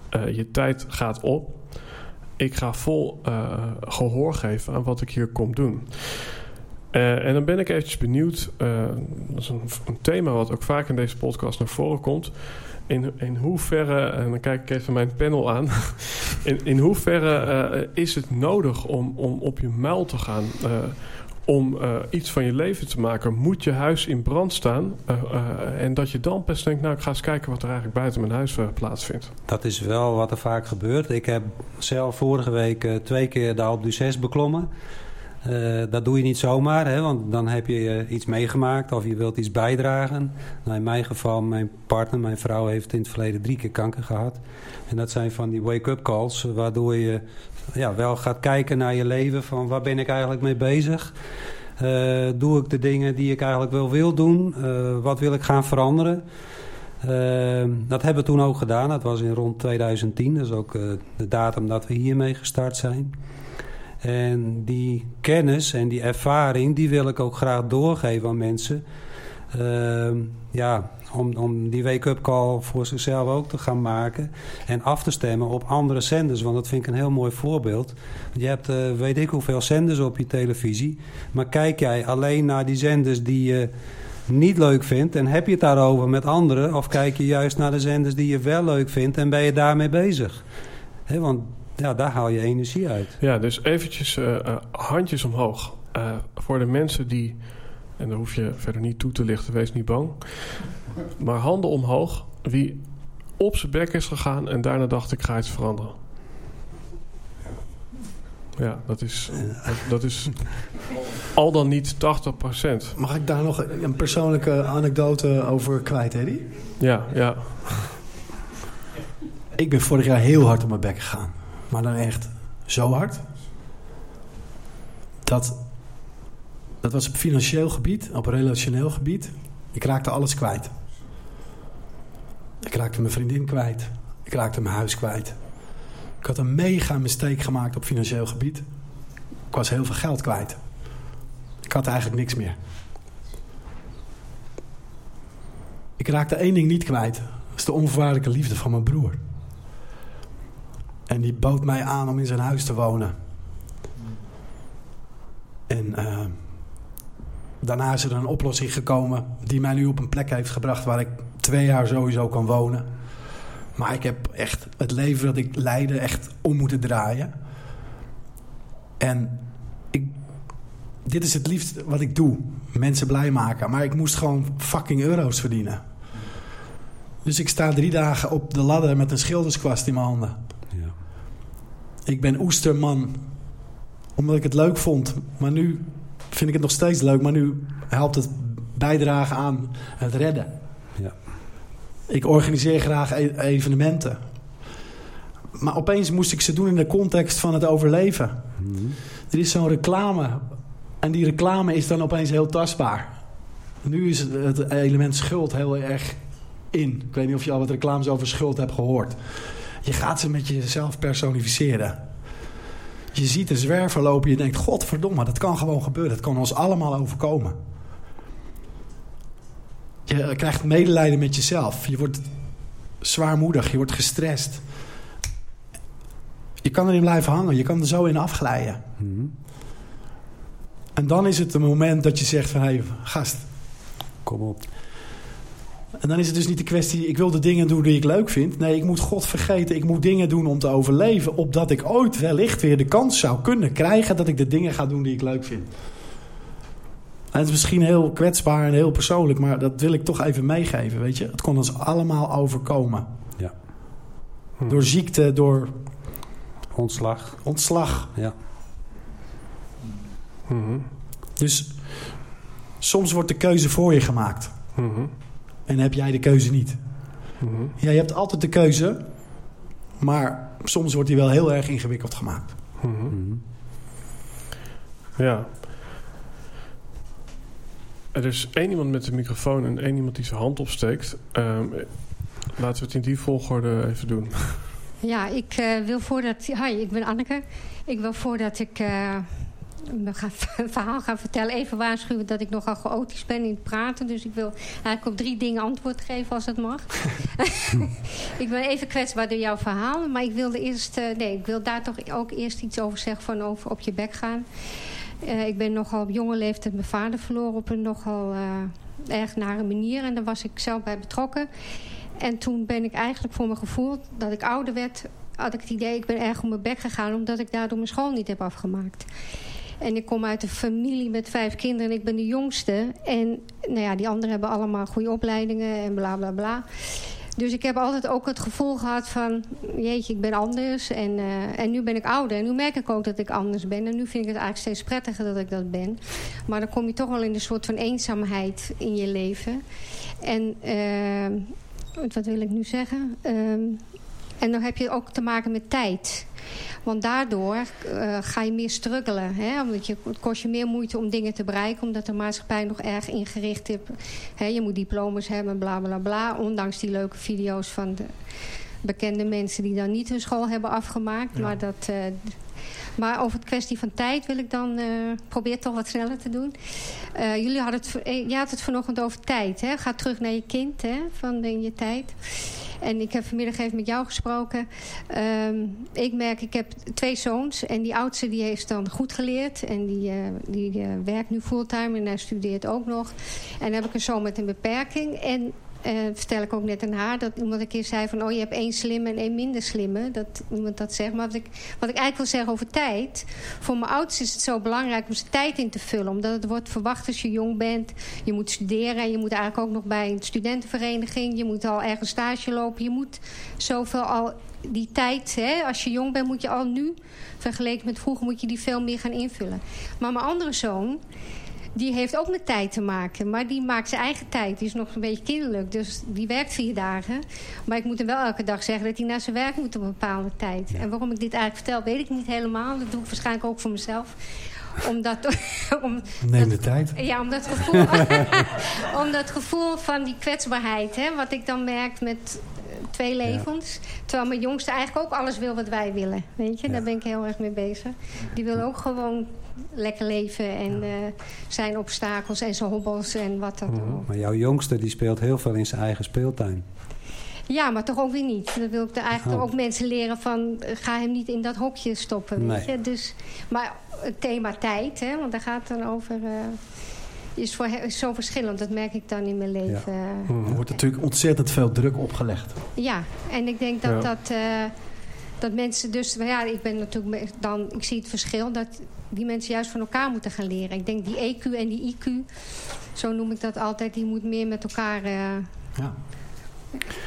eh, je tijd gaat op. Ik ga vol eh, gehoor geven aan wat ik hier kom doen. Eh, en dan ben ik eventjes benieuwd, eh, dat is een, thema wat ook vaak in deze podcast naar voren komt. In, in hoeverre, en dan kijk ik even mijn panel aan. In, in hoeverre eh, is het nodig om, om op je muil te gaan? Om eh, iets van je leven te maken? Moet je huis in brand staan? Eh, eh, en dat je dan best denkt, nou ik ga eens kijken wat er eigenlijk buiten mijn huis plaatsvindt. Dat is wel wat er vaak gebeurt. Ik heb zelf vorige week twee keer de Alpe beklommen. Dat doe je niet zomaar, hè, want dan heb je iets meegemaakt of je wilt iets bijdragen. Nou, in mijn geval, mijn partner, mijn vrouw heeft in het verleden drie keer kanker gehad. En dat zijn van die wake-up calls, waardoor je ja, wel gaat kijken naar je leven. Van waar ben ik eigenlijk mee bezig? Eh, doe ik de dingen die ik eigenlijk wel wil doen? Eh, wat wil ik gaan veranderen? Ehm, dat hebben we toen ook gedaan. Dat was in rond 2010. Dat is ook eh, de datum dat we hiermee gestart zijn. En die kennis en die ervaring, die wil ik ook graag doorgeven aan mensen. Ehm, ja, om, om die wake-up call voor zichzelf ook te gaan maken. En af te stemmen op andere zenders. Want dat vind ik een heel mooi voorbeeld. Je hebt eh, weet ik hoeveel zenders op je televisie. Maar kijk jij alleen naar die zenders die je niet leuk vindt... en heb je het daarover met anderen... of kijk je juist naar de zenders die je wel leuk vindt... en ben je daarmee bezig? Want ja, daar haal je energie uit. Ja, dus eventjes eh, eh, handjes omhoog. Voor de mensen die, en daar hoef je verder niet toe te lichten, wees niet bang. Maar handen omhoog, wie op zijn bek is gegaan en daarna dacht ik ga iets veranderen. Ja, dat is, dat is al dan niet 80%. Mag ik daar nog een persoonlijke anekdote over kwijt, Eddie? Ja, ja. Ik ben vorig jaar heel hard op mijn bek gegaan. Maar dan echt zo hard. Dat, dat was op financieel gebied, op relationeel gebied. Ik raakte alles kwijt. Ik raakte mijn vriendin kwijt. Ik raakte mijn huis kwijt. Ik had een mega mistake gemaakt op financieel gebied. Ik was heel veel geld kwijt. Ik had eigenlijk niks meer. Ik raakte één ding niet kwijt. Dat is de onvoorwaardelijke liefde van mijn broer. En die bood mij aan om in zijn huis te wonen. En eh, daarna is er een oplossing gekomen die mij nu op een plek heeft gebracht waar ik twee jaar sowieso kan wonen. Maar ik heb echt het leven dat ik leidde echt om moeten draaien. En ik, dit is het liefst wat ik doe. Mensen blij maken. Maar ik moest gewoon fucking euro's verdienen. Dus ik sta drie dagen op de ladder met een schilderskwast in mijn handen. Ja. Ik ben oesterman. Omdat ik het leuk vond. Maar nu vind ik het nog steeds leuk. Maar nu helpt het bijdragen aan het redden. Ja. Ik organiseer graag e- evenementen. Maar opeens moest ik ze doen in de context van het overleven. Mhm. Er is zo'n reclame. En die reclame is dan opeens heel tastbaar. Nu is het, het element schuld heel erg in. Ik weet niet of je al wat reclames over schuld hebt gehoord. Je gaat ze met jezelf personificeren. Je ziet een zwerver lopen. Je denkt, godverdomme, dat kan gewoon gebeuren. Dat kan ons allemaal overkomen. Je krijgt medelijden met jezelf. Je wordt zwaarmoedig. Je wordt gestrest. Je kan erin blijven hangen. Je kan er zo in afglijden. Mhm. En dan is het een moment dat je zegt van... hé, hey, gast. Kom op. En dan is het dus niet de kwestie... ik wil de dingen doen die ik leuk vind. Nee, ik moet God vergeten. Ik moet dingen doen om te overleven... opdat ik ooit wellicht weer de kans zou kunnen krijgen... dat ik de dingen ga doen die ik leuk vind. En het is misschien heel kwetsbaar en heel persoonlijk... maar dat wil ik toch even meegeven, weet je. Het kon ons allemaal overkomen. Ja. Hm. Door ziekte, door Ontslag. ontslag. Ja. Mhm. Dus soms wordt de keuze voor je gemaakt. Mhm. En heb jij de keuze niet. Mhm. Ja, je hebt altijd de keuze. Maar soms wordt die wel heel erg ingewikkeld gemaakt. Mhm. Mhm. Ja. Er is één iemand met de microfoon en één iemand die zijn hand opsteekt. Ehm, laten we het in die volgorde even doen. Ja, ik eh, wil voordat... Hi, ik ben Anneke. Ik wil voordat ik eh, een verhaal gaan vertellen. Even waarschuwen dat ik nogal chaotisch ben in het praten. Dus ik wil eigenlijk op drie dingen antwoord geven als het mag. ik ben even kwetsbaar door jouw verhaal. Maar ik wilde eerst, uh, nee, ik wil daar toch ook eerst iets over zeggen van over op je bek gaan. Uh, ik ben nogal op jonge leeftijd mijn vader verloren op een nogal uh, erg nare manier. En daar was ik zelf bij betrokken. En toen ben ik eigenlijk voor mijn gevoel dat ik ouder werd... had ik het idee, ik ben erg op mijn bek gegaan... omdat ik daardoor mijn school niet heb afgemaakt. En ik kom uit een familie met vijf kinderen en ik ben de jongste. En nou ja, die anderen hebben allemaal goede opleidingen en bla bla bla. Dus ik heb altijd ook het gevoel gehad van... jeetje, ik ben anders en, uh, en nu ben ik ouder. En nu merk ik ook dat ik anders ben. En nu vind ik het eigenlijk steeds prettiger dat ik dat ben. Maar dan kom je toch wel in een soort van eenzaamheid in je leven. En uh, wat wil ik nu zeggen? Uh, en dan heb je ook te maken met tijd. Want daardoor uh, ga je meer struggelen. Hè? Omdat je, het kost je meer moeite om dingen te bereiken. Omdat de maatschappij nog erg ingericht is. Hè? Je moet diploma's hebben, bla bla bla. Ondanks die leuke video's van de bekende mensen die dan niet hun school hebben afgemaakt. Ja. Maar, dat, uh, maar over het kwestie van tijd wil ik dan uh, proberen toch wat sneller te doen. Uh, jullie hadden het, je had het vanochtend over tijd. Hè? Ga terug naar je kind hè? van in je tijd. En ik heb vanmiddag even met jou gesproken. Um, ik merk, ik heb twee zoons. En die oudste die heeft dan goed geleerd. En die, die werkt nu fulltime en hij studeert ook nog. En dan heb ik een zoon met een beperking. En uh, vertel ik ook net aan haar. Dat iemand een keer zei van... oh, je hebt één slimme en één minder slimme. Dat iemand dat zegt. Maar wat ik, wat ik eigenlijk wil zeggen over tijd... voor mijn ouders is het zo belangrijk om zijn tijd in te vullen. Omdat het wordt verwacht als je jong bent. Je moet studeren. En je moet eigenlijk ook nog bij een studentenvereniging. Je moet al ergens stage lopen. Je moet zoveel al... Die tijd, hè, als je jong bent, moet je al nu... vergeleken met vroeger, moet je die veel meer gaan invullen. Maar mijn andere zoon die heeft ook met tijd te maken. Maar die maakt zijn eigen tijd. Die is nog een beetje kinderlijk. Dus die werkt vier dagen. Maar ik moet hem wel elke dag zeggen dat hij naar zijn werk moet op een bepaalde tijd. En waarom ik dit eigenlijk vertel, weet ik niet helemaal. Dat doe ik waarschijnlijk ook voor mezelf omdat, om, Neem de tijd. Ja, om dat gevoel, om dat gevoel van die kwetsbaarheid. Hè, wat ik dan merk met twee levens. Ja. Terwijl mijn jongste eigenlijk ook alles wil wat wij willen. Weet je, ja. daar ben ik heel erg mee bezig. Die wil ook gewoon lekker leven en uh, zijn obstakels en zijn hobbels en wat dan ook. Mm Maar jouw jongste die speelt heel veel in zijn eigen speeltuin. Ja, maar toch ook weer niet. Dan wil ik er eigenlijk oh. ook mensen leren van... ga hem niet in dat hokje stoppen, weet je. Dus, maar het thema tijd, hè, want daar gaat het dan over... Uh, is, voor, is zo verschillend. Dat merk ik dan in mijn leven. Ja. Er wordt natuurlijk ontzettend veel druk opgelegd. Ja, en ik denk dat ja. dat... Uh, dat mensen dus... Ja, ik ben natuurlijk dan... Ik zie het verschil dat die mensen juist van elkaar moeten gaan leren. Ik denk die EQ en die IQ... Zo noem ik dat altijd. Die moet meer met elkaar... Uh, ja.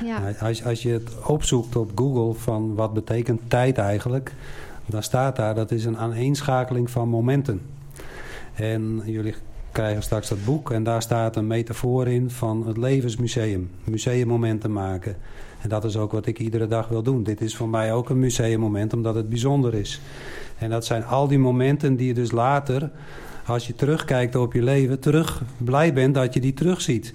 Ja. Als, als je het opzoekt op Google van wat betekent tijd eigenlijk... dan staat daar dat is een aaneenschakeling van momenten. En jullie krijgen straks dat boek en daar staat een metafoor in van het levensmuseum. Museummomenten maken. En dat is ook wat ik iedere dag wil doen. Dit is voor mij ook een museummoment omdat het bijzonder is. En dat zijn al die momenten die je dus later, als je terugkijkt op je leven, terug blij bent dat je die terugziet.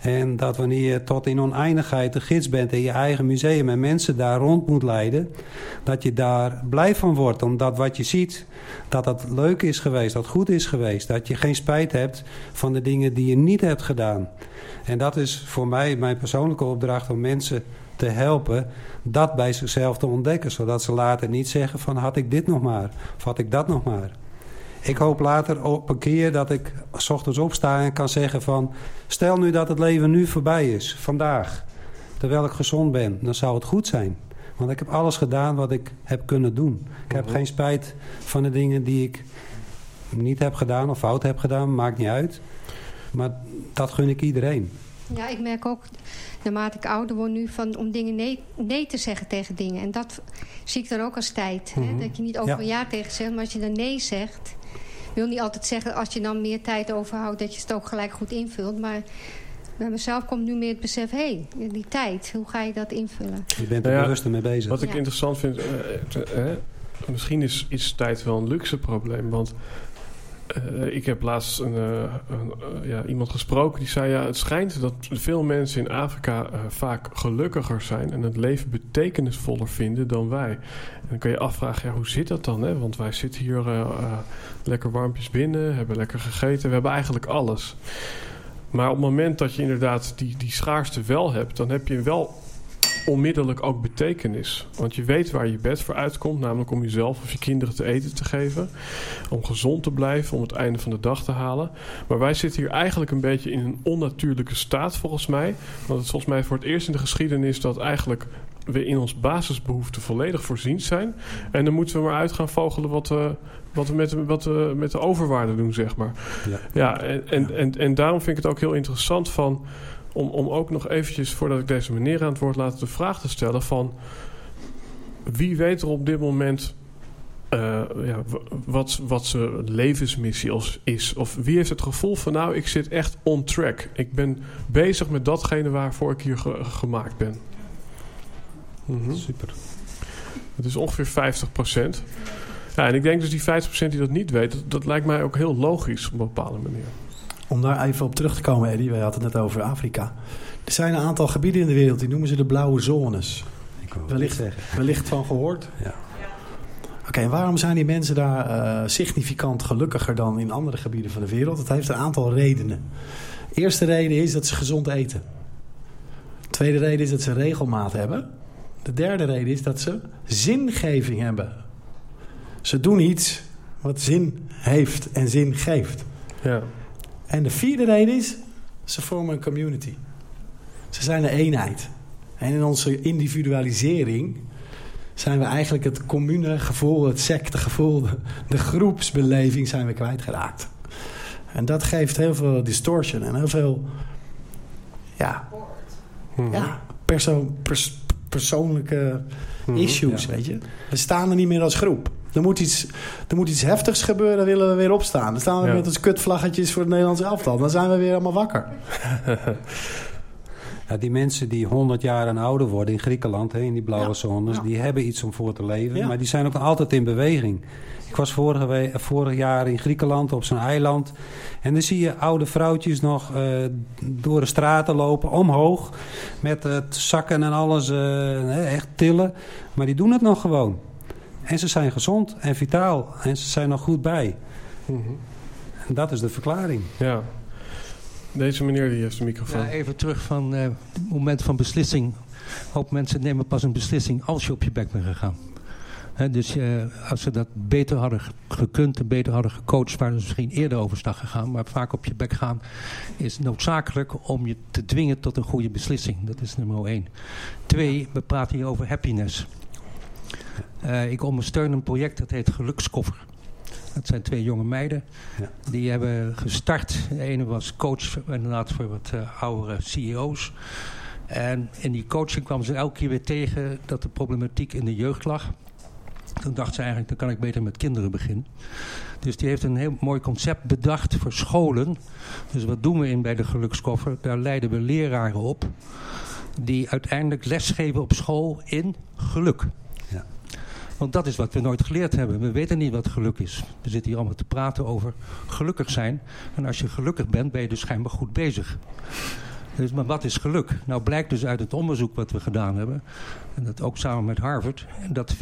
En dat wanneer je tot in oneindigheid de gids bent in je eigen museum en mensen daar rond moet leiden, dat je daar blij van wordt. Omdat wat je ziet, dat dat leuk is geweest, dat goed is geweest. Dat je geen spijt hebt van de dingen die je niet hebt gedaan. En dat is voor mij mijn persoonlijke opdracht om mensen te helpen dat bij zichzelf te ontdekken. Zodat ze later niet zeggen van had ik dit nog maar, of had ik dat nog maar. Ik hoop later op een keer dat ik s ochtends opsta en kan zeggen van... stel nu dat het leven nu voorbij is, vandaag, terwijl ik gezond ben, dan zou het goed zijn. Want ik heb alles gedaan wat ik heb kunnen doen. Ik heb geen spijt van de dingen die ik niet heb gedaan of fout heb gedaan, maakt niet uit. Maar dat gun ik iedereen. Ja, ik merk ook, naarmate ik ouder word nu, van om dingen nee, nee te zeggen tegen dingen. En dat zie ik dan ook als tijd. Mm -hmm. hè? Dat je niet overal ja. ja tegen zegt, maar als je dan nee zegt... wil niet altijd zeggen, als je dan meer tijd overhoudt... dat je het ook gelijk goed invult. Maar bij mezelf komt nu meer het besef... hé, hey, die tijd, hoe ga je dat invullen? Je bent er nou ja, bewust mee bezig. Wat ik ja. interessant vind... Uh, uh, misschien is, is tijd wel een luxe probleem, want... eh, ik heb laatst een, uh, een, uh, ja, iemand gesproken die zei: ja, het schijnt dat veel mensen in Afrika vaak gelukkiger zijn en het leven betekenisvoller vinden dan wij. En dan kun je afvragen: ja, hoe zit dat dan? Hè? Want wij zitten hier lekker warmpjes binnen, hebben lekker gegeten, we hebben eigenlijk alles. Maar op het moment dat je inderdaad die, die schaarste wel hebt, dan heb je wel onmiddellijk ook betekenis. Want je weet waar je bed voor uitkomt, namelijk om jezelf of je kinderen te eten te geven. Om gezond te blijven, om het einde van de dag te halen. Maar wij zitten hier eigenlijk een beetje in een onnatuurlijke staat volgens mij. Want het is volgens mij voor het eerst in de geschiedenis dat eigenlijk we in ons basisbehoeften volledig voorzien zijn. En dan moeten we maar uit gaan vogelen wat, uh, wat we, met, wat we met de overwaarde doen, zeg maar. Ja, ja en, en, en, en daarom vind ik het ook heel interessant van om, om ook nog eventjes, voordat ik deze meneer aan het woord laat, de vraag te stellen van wie weet er op dit moment uh, ja, wat, wat zijn levensmissie is. Of wie heeft het gevoel van nou, ik zit echt on track. Ik ben bezig met datgene waarvoor ik hier ge gemaakt ben. Mm -hmm. Super. Het is ongeveer 50 procent. Ja, en ik denk dus die 50% die dat niet weet, dat, dat lijkt mij ook heel logisch op een bepaalde manier. Om daar even op terug te komen, Eddie, wij hadden het net over Afrika. Er zijn een aantal gebieden in de wereld, die noemen ze de blauwe zones. Ik wil wellicht, zeggen. wellicht van gehoord? Ja. Oké, okay, en waarom zijn die mensen daar uh, significant gelukkiger dan in andere gebieden van de wereld? Dat heeft een aantal redenen. De eerste reden is dat ze gezond eten. De tweede reden is dat ze regelmaat hebben. De derde reden is dat ze zingeving hebben. Ze doen iets wat zin heeft en zin geeft. Ja. En de vierde reden is, ze vormen een community. Ze zijn een eenheid. En in onze individualisering zijn we eigenlijk het commune gevoel, het sectegevoel, de, de groepsbeleving zijn we kwijtgeraakt. En dat geeft heel veel distortion en heel veel ja, Mhm. ja, perso pers persoonlijke Mhm, issues, ja. weet je. We staan er niet meer als groep. Er moet iets, er moet iets heftigs gebeuren, willen we weer opstaan. Dan staan we Ja. met ons kutvlaggetjes voor het Nederlands elftal. Dan zijn we weer allemaal wakker. Ja, die mensen die 100 jaar en ouder worden in Griekenland, hè, in die blauwe Ja, zones, ja. die hebben iets om voor te leven. Maar die zijn ook altijd in beweging. Ik was vorige vorig jaar in Griekenland op zo'n eiland. En dan zie je oude vrouwtjes nog eh, door de straten lopen, omhoog. Met het zakken en alles, eh, echt tillen. Maar die doen het nog gewoon. En ze zijn gezond en vitaal. En ze zijn nog goed bij. Mhm. En dat is de verklaring. ja. Deze meneer die heeft de microfoon. Ja, even terug van eh, het moment van beslissing. Een hoop mensen nemen pas een beslissing als je op je bek bent gegaan. Hè, dus eh, als ze dat beter hadden ge- gekund en beter hadden gecoacht... waren ze misschien eerder overstag gegaan. Maar vaak op je bek gaan is noodzakelijk om je te dwingen tot een goede beslissing. Dat is nummer één. Twee, we praten hier over happiness. Eh, ik ondersteun een project dat heet Gelukskoffer. Dat zijn twee jonge meiden. Ja. Die hebben gestart. De ene was coach inderdaad voor wat eh, oudere CEO's. En in die coaching kwamen ze elke keer weer tegen dat de problematiek in de jeugd lag. Toen dacht ze eigenlijk, dan kan ik beter met kinderen beginnen. Dus die heeft een heel mooi concept bedacht voor scholen. Dus wat doen we in bij de gelukskoffer? Daar leiden we leraren op. Die uiteindelijk lesgeven op school in geluk. Want dat is wat we nooit geleerd hebben. We weten niet wat geluk is. We zitten hier allemaal te praten over gelukkig zijn. En als je gelukkig bent, ben je dus schijnbaar goed bezig. Dus, maar wat is geluk? Nou blijkt dus uit het onderzoek wat we gedaan hebben... en dat ook samen met Harvard... dat 40%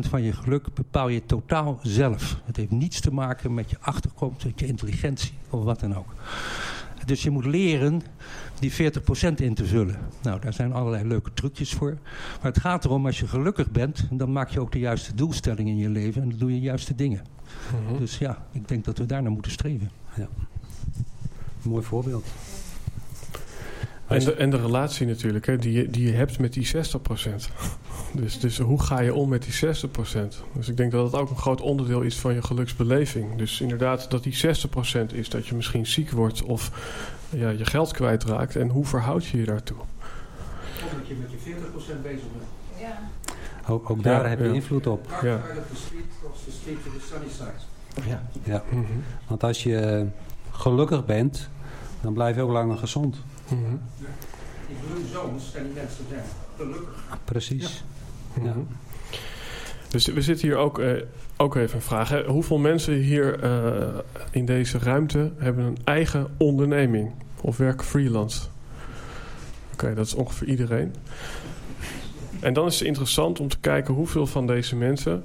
van je geluk bepaal je totaal zelf. Het heeft niets te maken met je achterkomst, met je intelligentie of wat dan ook. Dus je moet leren die 40% in te vullen. Nou, daar zijn allerlei leuke trucjes voor. Maar het gaat erom, als je gelukkig bent... dan maak je ook de juiste doelstellingen in je leven... en dan doe je de juiste dingen. Mhm. Dus ja, ik denk dat we daar naar moeten streven. Mooi voorbeeld. En de, en de relatie natuurlijk, hè, die, je- die je hebt met die 60%. Dus, dus hoe ga je om met die 60%? Dus ik denk dat dat ook een groot onderdeel is van je geluksbeleving. Dus inderdaad dat die 60% is dat je misschien ziek wordt of ja, je geld kwijtraakt. En hoe verhoud je je daartoe? Of dat je met je 40% bezig bent. Ook, ook daar Ja, heb je ja. invloed op. Ja. Ja. Ja. Mhm. Want als je gelukkig bent, dan blijf je ook langer gezond. Mhm. Die blue zones zijn die mensen zijn gelukkig. Precies. Mhm. Ja. Dus we zitten hier ook, eh, ook even een vraag. Hè. Hoeveel mensen hier eh, in deze ruimte hebben een eigen onderneming of werken freelance? Oké, dat is ongeveer iedereen. En dan is het interessant om te kijken hoeveel van deze mensen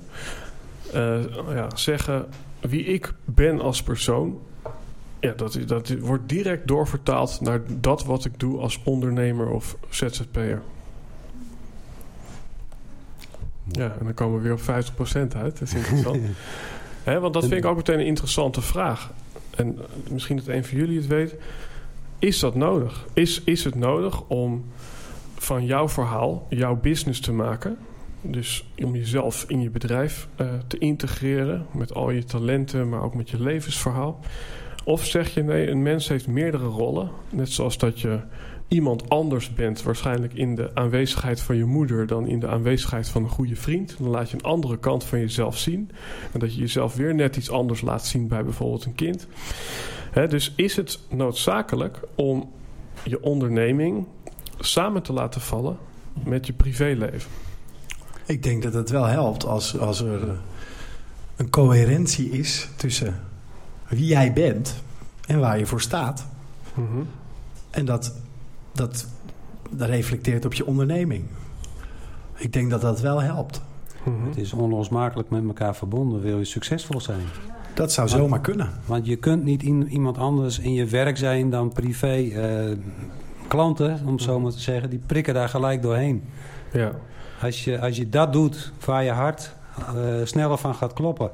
eh, ja, zeggen wie ik ben als persoon. Ja, dat, dat wordt direct doorvertaald naar dat wat ik doe als ondernemer of ZZP'er. Ja, en dan komen we weer op 50% uit. Dat is interessant. Want dat vind ik ook meteen een interessante vraag. En misschien dat een van jullie het weet. Is dat nodig? Is, is het nodig om van jouw verhaal jouw business te maken? Dus om jezelf in je bedrijf uh, te integreren met al je talenten, maar ook met je levensverhaal. Of zeg je nee, een mens heeft meerdere rollen. Net zoals dat je iemand anders bent, waarschijnlijk in de aanwezigheid van je moeder dan in de aanwezigheid van een goede vriend. Dan laat je een andere kant van jezelf zien. En dat je jezelf weer net iets anders laat zien bij bijvoorbeeld een kind. Hè, dus is het noodzakelijk om je onderneming samen te laten vallen met je privéleven? Ik denk dat het wel helpt als, als er een coherentie is tussen wie jij bent en waar je voor staat. Mm En dat, dat, dat reflecteert op je onderneming. Ik denk dat dat wel helpt. Mhm. Het is onlosmakelijk met elkaar verbonden. Wil je succesvol zijn? Dat zou zomaar kunnen. Want je kunt niet in, iemand anders in je werk zijn dan privé. eh, klanten, om het zo maar te zeggen, die prikken daar gelijk doorheen. Ja. Als je, als je dat doet waar je hart eh, sneller van gaat kloppen,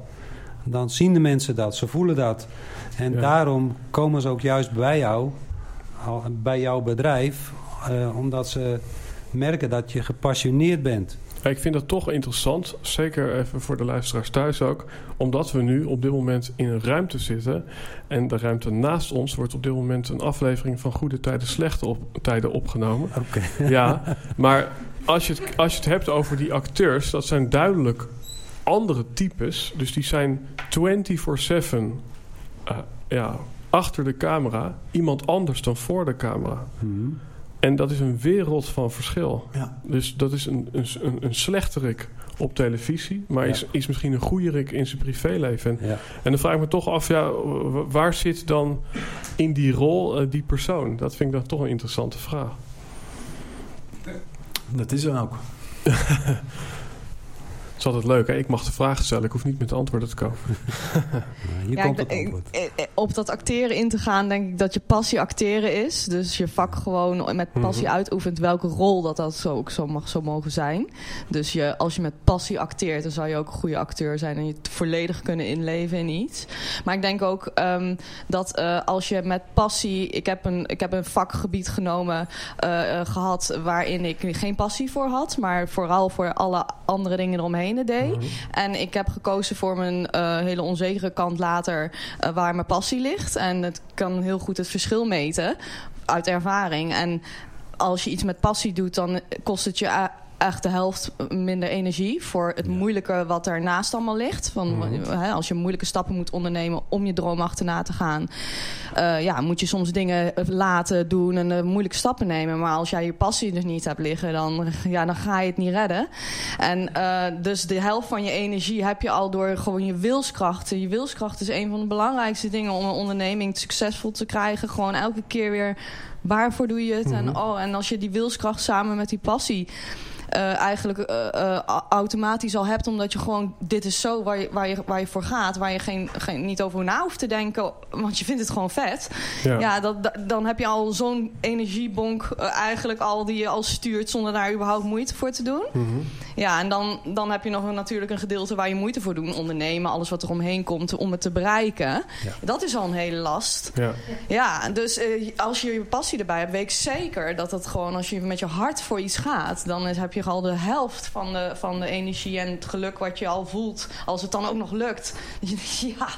dan zien de mensen dat, ze voelen dat. En Ja. daarom komen ze ook juist bij jou, bij jouw bedrijf, eh, omdat ze merken dat je gepassioneerd bent. Ik vind dat toch interessant, zeker even voor de luisteraars thuis ook, omdat we nu op dit moment in een ruimte zitten. En de ruimte naast ons wordt op dit moment een aflevering van Goede Tijden, Slechte op, Tijden opgenomen. Oké. Ja, maar als je, het, als je het hebt over die acteurs, dat zijn duidelijk andere types. Dus die zijn 24-7 eh, ja, achter de camera, iemand anders dan voor de camera. Mhm. En dat is een wereld van verschil. Ja. Dus dat is een, een, een, een slechterik op televisie, maar Ja. is, is misschien een goeierik in zijn privéleven. En, Ja. en dan vraag ik me toch af, ja, waar zit dan in die rol eh, die persoon? Dat vind ik dan toch een interessante vraag. Dat is er ook. Is altijd leuk, hè? ik mag de vraag stellen, ik hoef niet met de antwoorden te komen. Hier Ja, komt ik- het ik- antwoord. ik- ik- op dat acteren in te gaan, denk ik dat je passie acteren is. Dus je vak gewoon met passie Mhm. uitoefent welke rol dat dat zo, ook zo, mag, zo mogen zijn. Dus je, als je met passie acteert, dan zou je ook een goede acteur zijn en je het volledig kunnen inleven in iets. Maar ik denk ook ehm, dat eh, als je met passie. Ik heb een, ik heb een vakgebied genomen eh, eh, gehad waarin ik geen passie voor had, maar vooral voor alle andere dingen eromheen deed. En ik heb gekozen voor mijn eh, hele onzekere kant later, eh, waar mijn passie ligt. En het kan heel goed het verschil meten uit ervaring. En als je iets met passie doet, dan kost het je echt de helft minder energie voor het moeilijke wat daarnaast allemaal ligt. Van, hè, als je moeilijke stappen moet ondernemen om je droom achterna te gaan, eh, ja, moet je soms dingen laten doen en eh, moeilijke stappen nemen. Maar als jij je passie dus niet hebt liggen, dan, ja, dan ga je het niet redden. En eh, dus de helft van je energie heb je al door gewoon je wilskracht. Je wilskracht is een van de belangrijkste dingen om een onderneming succesvol te krijgen. Gewoon elke keer weer waarvoor doe je het? en, oh, en als je die wilskracht samen met die passie eh, eigenlijk eh, eh, automatisch al hebt. Omdat je gewoon, dit is zo waar je, waar je, waar je voor gaat. Waar je geen, geen, niet over na hoeft te denken. Want je vindt het gewoon vet. Ja. Ja, dat, dan heb je al zo'n energiebonk eigenlijk al die je al stuurt zonder daar überhaupt moeite voor te doen. Mhm. Ja, en dan, dan heb je nog een, natuurlijk een gedeelte waar je moeite voor doet. Ondernemen, alles wat er omheen komt om het te bereiken. Dat is al een hele last. Ja. Ja, dus als je je passie erbij hebt, weet ik zeker dat het gewoon, als je met je hart voor iets gaat, dan is, heb je al de helft van de, van de energie en het geluk wat je al voelt, als het dan ook nog lukt. Dat je denkt, ja,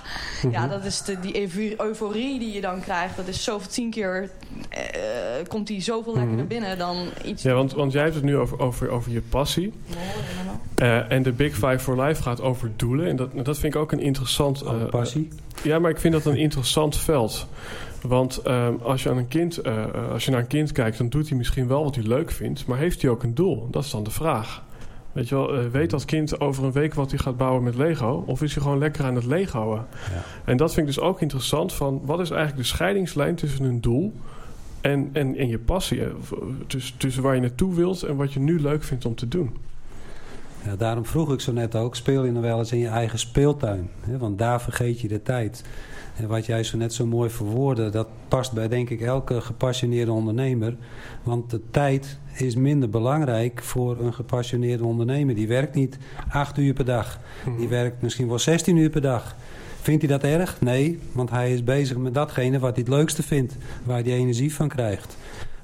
ja, dat is de, die eufor- euforie die je dan krijgt, dat is zoveel tien keer, eh, komt die zoveel lekkerder Mhm. binnen dan iets. Ja, want, want jij hebt het nu over, over, over je passie. Eh, en de Big Five for Life gaat over doelen. En dat, dat vind ik ook een interessant... eh, Ook passie. Ja, maar ik vind dat een interessant veld. Want ehm, als, je aan een kind, eh, eh, als je naar een kind kijkt, dan doet hij misschien wel wat hij leuk vindt. Maar heeft hij ook een doel? Dat is dan de vraag. Weet je wel, eh, weet dat kind over een week wat hij gaat bouwen met Lego? Of is hij gewoon lekker aan het Legoen? Ja. En dat vind ik dus ook interessant van... wat is eigenlijk de scheidingslijn tussen een doel en, en, en je passie? Tussen, tussen waar je naartoe wilt en wat je nu leuk vindt om te doen. Ja, daarom vroeg ik zo net ook, speel je nog wel eens in je eigen speeltuin? Hè? Want daar vergeet je de tijd. En wat jij zo net zo mooi verwoordde, dat past bij denk ik elke gepassioneerde ondernemer. Want de tijd is minder belangrijk voor een gepassioneerde ondernemer. Die werkt niet acht uur per dag. Die werkt misschien wel 16 uur per dag. Vindt hij dat erg? Nee, want hij is bezig met datgene wat hij het leukste vindt. Waar hij energie van krijgt.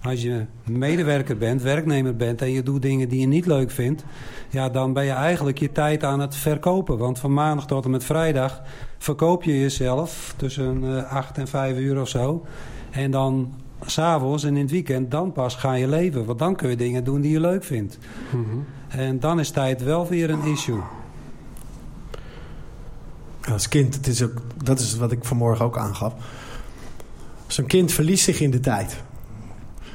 Als je medewerker bent, werknemer bent en je doet dingen die je niet leuk vindt, ja, dan ben je eigenlijk je tijd aan het verkopen. Want van maandag tot en met vrijdag verkoop je jezelf tussen eh 8 en 5 uur of zo. En dan s'avonds en in het weekend, dan pas ga je leven. Want dan kun je dingen doen die je leuk vindt. En dan is tijd wel weer een issue. Als kind, het is ook, dat is wat ik vanmorgen ook aangaf. Zo'n kind verliest zich in de tijd.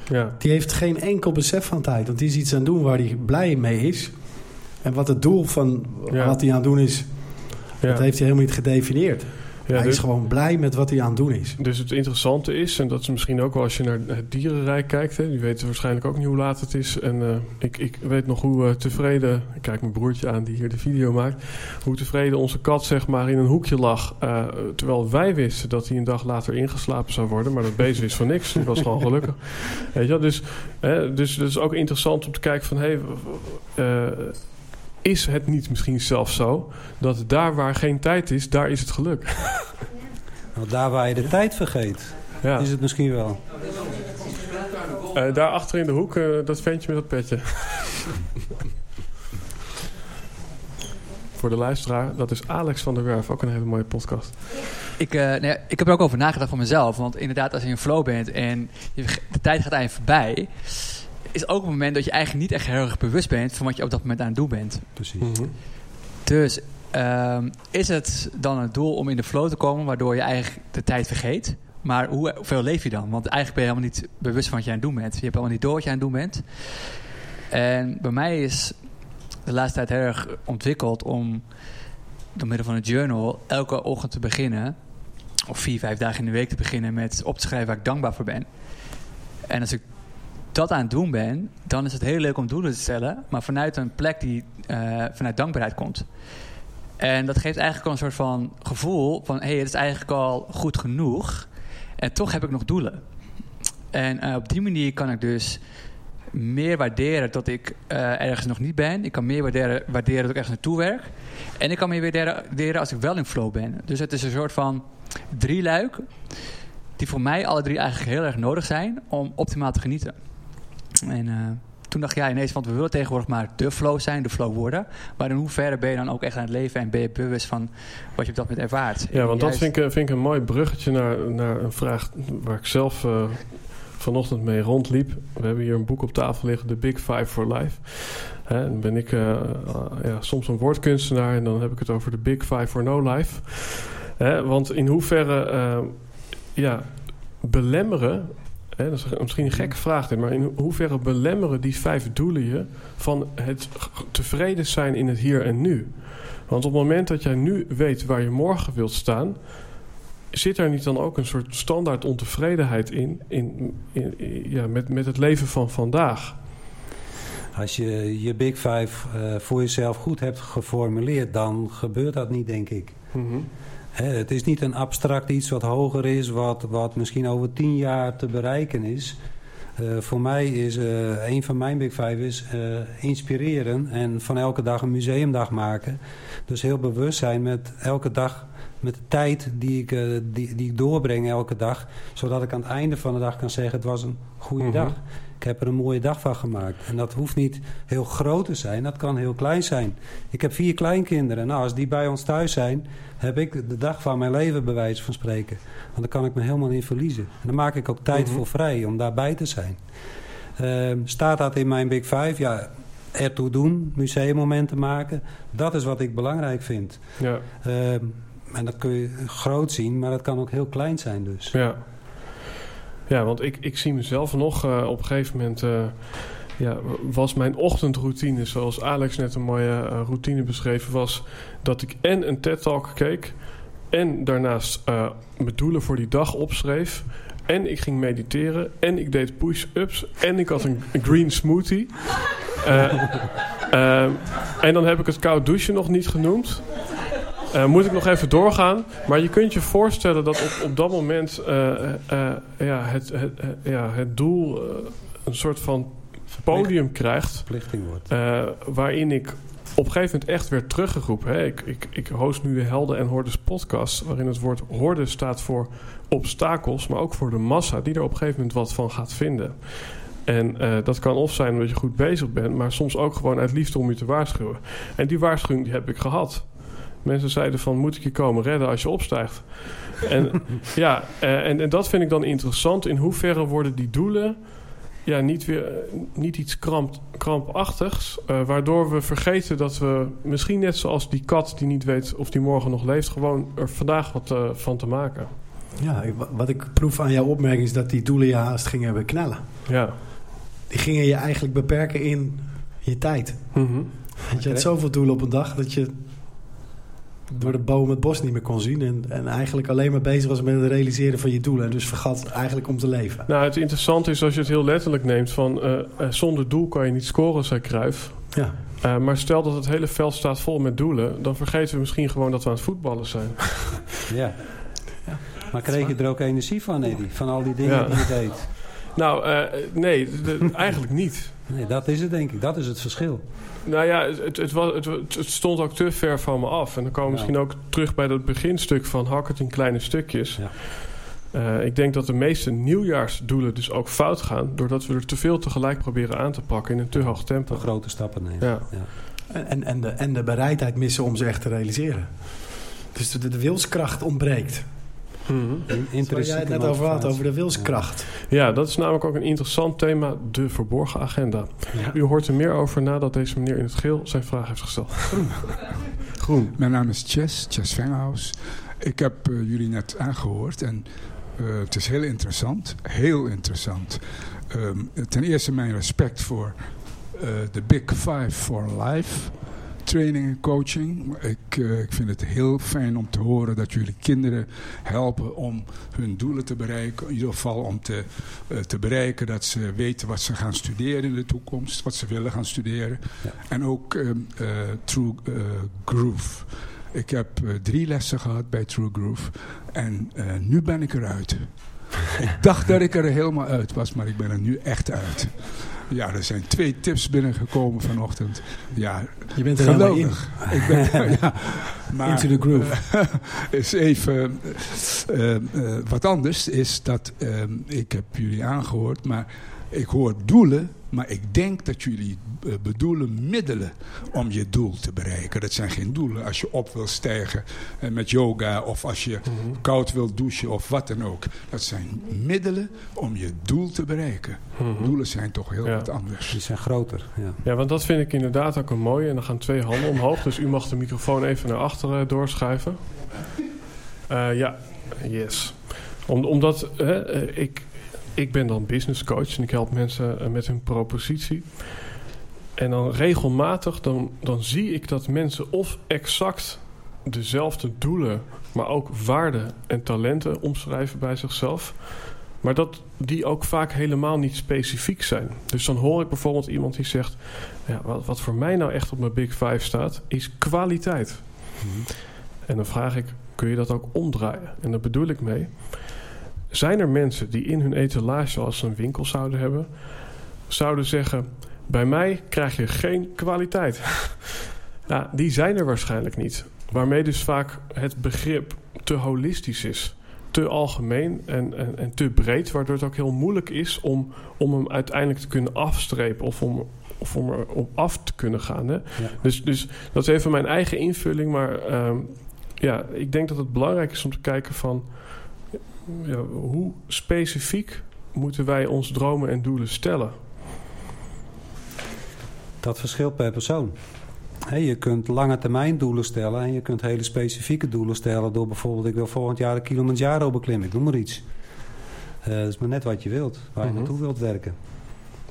Ja. Die heeft geen enkel besef van tijd. Want die is iets aan het doen waar hij blij mee is. En wat het doel van Ja. wat hij aan het doen is, dat heeft hij helemaal niet gedefinieerd. Ja, hij dus- is gewoon blij met wat hij aan het doen is. Dus het interessante is, en dat is misschien ook wel als je naar het dierenrijk kijkt, hè, die weten waarschijnlijk ook niet hoe laat het is. En eh, ik, ik weet nog hoe eh, tevreden, ik kijk mijn broertje aan die hier de video maakt, hoe tevreden onze kat zeg maar in een hoekje lag. eh, terwijl wij wisten dat hij een dag later ingeslapen zou worden, maar dat beest wist van niks. Die was gewoon gelukkig. Weet je? Dus, hè, dus het is ook interessant om te kijken van, hé, hey, is het niet misschien zelfs zo dat daar waar geen tijd is, daar is het geluk? Want daar waar je de tijd vergeet, Ja. is het misschien wel. Eh, daar achter in de hoek, eh, dat ventje met dat petje. Voor de luisteraar, dat is Alex van der Werf. Ook een hele mooie podcast. Ik, eh, nou ja, ik heb er ook over nagedacht voor mezelf. Want inderdaad, als je in flow bent en je, de tijd gaat eigenlijk voorbij... is ook een moment dat je eigenlijk niet echt heel erg bewust bent... van wat je op dat moment aan het doen bent. Precies. Dus ehm, is het dan het doel om in de flow te komen... waardoor je eigenlijk de tijd vergeet? Maar hoe- hoeveel leef je dan? Want eigenlijk ben je helemaal niet bewust van wat je aan het doen bent. Je hebt helemaal niet door wat je aan het doen bent. En bij mij is de laatste tijd heel erg ontwikkeld om door middel van een journal elke ochtend te beginnen, of vier, vijf dagen in de week te beginnen met op te schrijven waar ik dankbaar voor ben. En als ik dat aan het doen ben, dan is het heel leuk om doelen te stellen, maar vanuit een plek die eh, vanuit dankbaarheid komt. En dat geeft eigenlijk al een soort van gevoel van, hé, hey, het is eigenlijk al goed genoeg. En toch heb ik nog doelen. En eh, op die manier kan ik dus meer waarderen dat ik eh, ergens nog niet ben. Ik kan meer waarderen, waarderen dat ik ergens naartoe werk. En ik kan meer waarderen, als ik wel in flow ben. Dus het is een soort van drieluik... die voor mij alle drie eigenlijk heel erg nodig zijn... om optimaal te genieten. En eh, toen dacht jij ineens... want we willen tegenwoordig maar de flow zijn, de flow worden. Maar in hoeverre ben je dan ook echt aan het leven... en ben je bewust van wat je op dat moment ervaart? Ja, want dat vind ik, eh, vind ik een mooi bruggetje naar, naar een vraag waar ik zelf eh, vanochtend mee rondliep. We hebben hier een boek op tafel liggen, The Big Five for Life. Hè, dan ben ik ja, soms een woordkunstenaar en dan heb ik het over de Big Five for No Life. Hè, want in hoeverre ja, belemmeren, hè, dat is misschien een gekke vraag, maar in hoeverre belemmeren die vijf doelen je van het tevreden zijn in het hier en nu? Want op het moment dat jij nu weet waar je morgen wilt staan, zit er niet dan ook een soort standaard ontevredenheid in, in, in- in- ja, met, met het leven van vandaag? Als je je Big Five eh, voor jezelf goed hebt geformuleerd, dan gebeurt dat niet, denk ik. Hè, het is niet een abstract iets wat hoger is, wat, wat misschien over tien jaar te bereiken is. Eh, voor mij is eh, een van mijn Big Five is inspireren en van elke dag een museumdag maken. Dus heel bewust zijn met elke dag, met de tijd die ik, die, die ik doorbreng elke dag. Zodat ik aan het einde van de dag kan zeggen, het was een goede Mhm. dag. Ik heb er een mooie dag van gemaakt. En dat hoeft niet heel groot te zijn, dat kan heel klein zijn. Ik heb vier kleinkinderen. Nou, als die bij ons thuis zijn, heb ik de dag van mijn leven bij wijze van spreken. Want dan kan ik me helemaal niet verliezen. En dan maak ik ook tijd Mhm. voor vrij om daarbij te zijn. Ehm, staat dat in mijn Big Five? Ja, ertoe doen, museummomenten maken. Dat is wat ik belangrijk vind. Ja, Ehm, en dat kun je groot zien, maar dat kan ook heel klein zijn dus. ja. Ja want ik, ik zie mezelf nog eh, op een gegeven moment... eh, ja, was mijn ochtendroutine, zoals Alex net een mooie uh, routine beschreven, was dat ik en een TED-talk keek en daarnaast mijn doelen voor die dag opschreef. En ik ging mediteren. En ik deed push-ups. En ik had een, een green smoothie. Uh, en dan heb ik het koud douchen nog niet genoemd. Uh, moet ik nog even doorgaan. Maar je kunt je voorstellen dat op, op dat moment ja, het, het, ja, het doel een soort van podium krijgt. Verplichting wordt. waarin ik op een gegeven moment echt werd teruggeroepen. Hè. Ik, ik, ik host nu de Helden en Hordes podcast... waarin het woord horde staat voor obstakels... maar ook voor de massa die er op een gegeven moment wat van gaat vinden. En uh, dat kan of zijn omdat je goed bezig bent... maar soms ook gewoon uit liefde om je te waarschuwen. En die waarschuwing die heb ik gehad. Mensen zeiden van, moet ik je komen redden als je opstijgt? en, ja, uh, en, en dat vind ik dan interessant. In hoeverre worden die doelen ja, niet, weer, niet iets kramp, krampachtigs. Uh, waardoor we vergeten dat we misschien net zoals die kat die niet weet of die morgen nog leeft, gewoon er vandaag wat uh, van te maken. Ja, wat ik proef aan jouw opmerking is dat die doelen je haast gingen beknellen. Ja. Die gingen je eigenlijk beperken in je tijd. Mm -hmm. Want je had zoveel doelen op een dag dat je door de boom het bos niet meer kon zien. En, en eigenlijk alleen maar bezig was met het realiseren van je doelen. En dus vergat eigenlijk om te leven. Nou, het interessante is als je het heel letterlijk neemt... van uh, uh, zonder doel kan je niet scoren, zei Cruijff. Ja. Uh, maar stel dat het hele veld staat vol met doelen... dan vergeten we misschien gewoon dat we aan het voetballen zijn. ja. ja. Maar kreeg je er ook energie van, Eddie? Van al die dingen ja. die je deed? Nou, nee, de, eigenlijk niet. Nee, dat is het denk ik. Dat is het verschil. Nou ja, het, het, was, het, het, stond ook te ver van me af. En dan komen we misschien ook terug bij dat beginstuk van hak het in kleine stukjes. Ja. Uh, ik denk dat de meeste nieuwjaarsdoelen dus ook fout gaan... doordat we er te veel tegelijk proberen aan te pakken in een te hoog tempo. Te grote stappen nemen. Ja. ja. En, en, de, en de bereidheid missen om ze echt te realiseren. Dus de, de wilskracht ontbreekt. Mm -hmm. Waar jij het net over had, over de wilskracht. Ja. dat is namelijk ook een interessant thema, de verborgen agenda. Ja. U hoort er meer over nadat deze meneer in het geel zijn vraag heeft gesteld. Groen. Groen. Mijn naam is Chess, Chess Venghaus. Ik heb uh, jullie net aangehoord en uh, het is heel interessant, heel interessant. Um, ten eerste mijn respect voor uh, de Big Five for Life training en coaching. Ik, uh, ik vind het heel fijn om te horen dat jullie kinderen helpen om hun doelen te bereiken. In ieder geval om te, uh, te bereiken dat ze weten wat ze gaan studeren in de toekomst. Wat ze willen gaan studeren. Ja. En ook um, uh, True Groove. Ik heb drie lessen gehad bij True Groove. En nu ben ik eruit. ik dacht dat ik er helemaal uit was, maar ik ben er nu echt uit. Ja, er zijn twee tips binnengekomen vanochtend. Ja, je bent er geweldig. In. Ik ben, ja, maar, Into the groove. Is even uh, uh, wat anders is dat ik heb jullie aangehoord, maar ik hoor doelen, maar ik denk dat jullie uh, bedoelen middelen om je doel te bereiken. Dat zijn geen doelen. Als je op wil stijgen uh, met yoga of als je mm -hmm. koud wil douchen of wat dan ook. Dat zijn middelen om je doel te bereiken. Mm -hmm. Doelen zijn toch heel ja. wat anders. Die zijn groter. Ja. ja, want dat vind ik inderdaad ook een mooie. En dan gaan twee handen omhoog. Dus u mag de microfoon even naar achteren uh, doorschuiven. Uh, ja, yes. Om, omdat ik ik ben dan business coach en ik help mensen met hun propositie. En dan regelmatig dan, dan zie ik dat mensen of exact dezelfde doelen, maar ook waarden en talenten omschrijven bij zichzelf. Maar dat die ook vaak helemaal niet specifiek zijn. Dus dan hoor ik bijvoorbeeld iemand die zegt: ja, wat, wat voor mij nou echt op mijn Big Five staat, is kwaliteit. Mm-hmm. En dan vraag ik: kun je dat ook omdraaien? En daar bedoel ik mee. Zijn er mensen die in hun etalage, als ze een winkel zouden hebben, zouden zeggen: Bij mij krijg je geen kwaliteit? nou, die zijn er waarschijnlijk niet. Waarmee dus vaak het begrip te holistisch is. Te algemeen en, en, en te breed, waardoor het ook heel moeilijk is om, om hem uiteindelijk te kunnen afstrepen of om, of om er op af te kunnen gaan. Hè? Ja. Dus, dus dat is even mijn eigen invulling, maar um, ja, ik denk dat het belangrijk is om te kijken van ja, hoe specifiek moeten wij ons dromen en doelen stellen? Dat verschilt per persoon. He, je kunt lange termijn doelen stellen en je kunt hele specifieke doelen stellen door bijvoorbeeld ik wil volgend jaar de Kilimanjaro beklimmen, ik noem maar iets. Uh, dat is maar net wat je wilt, waar je mm -hmm. naartoe wilt werken.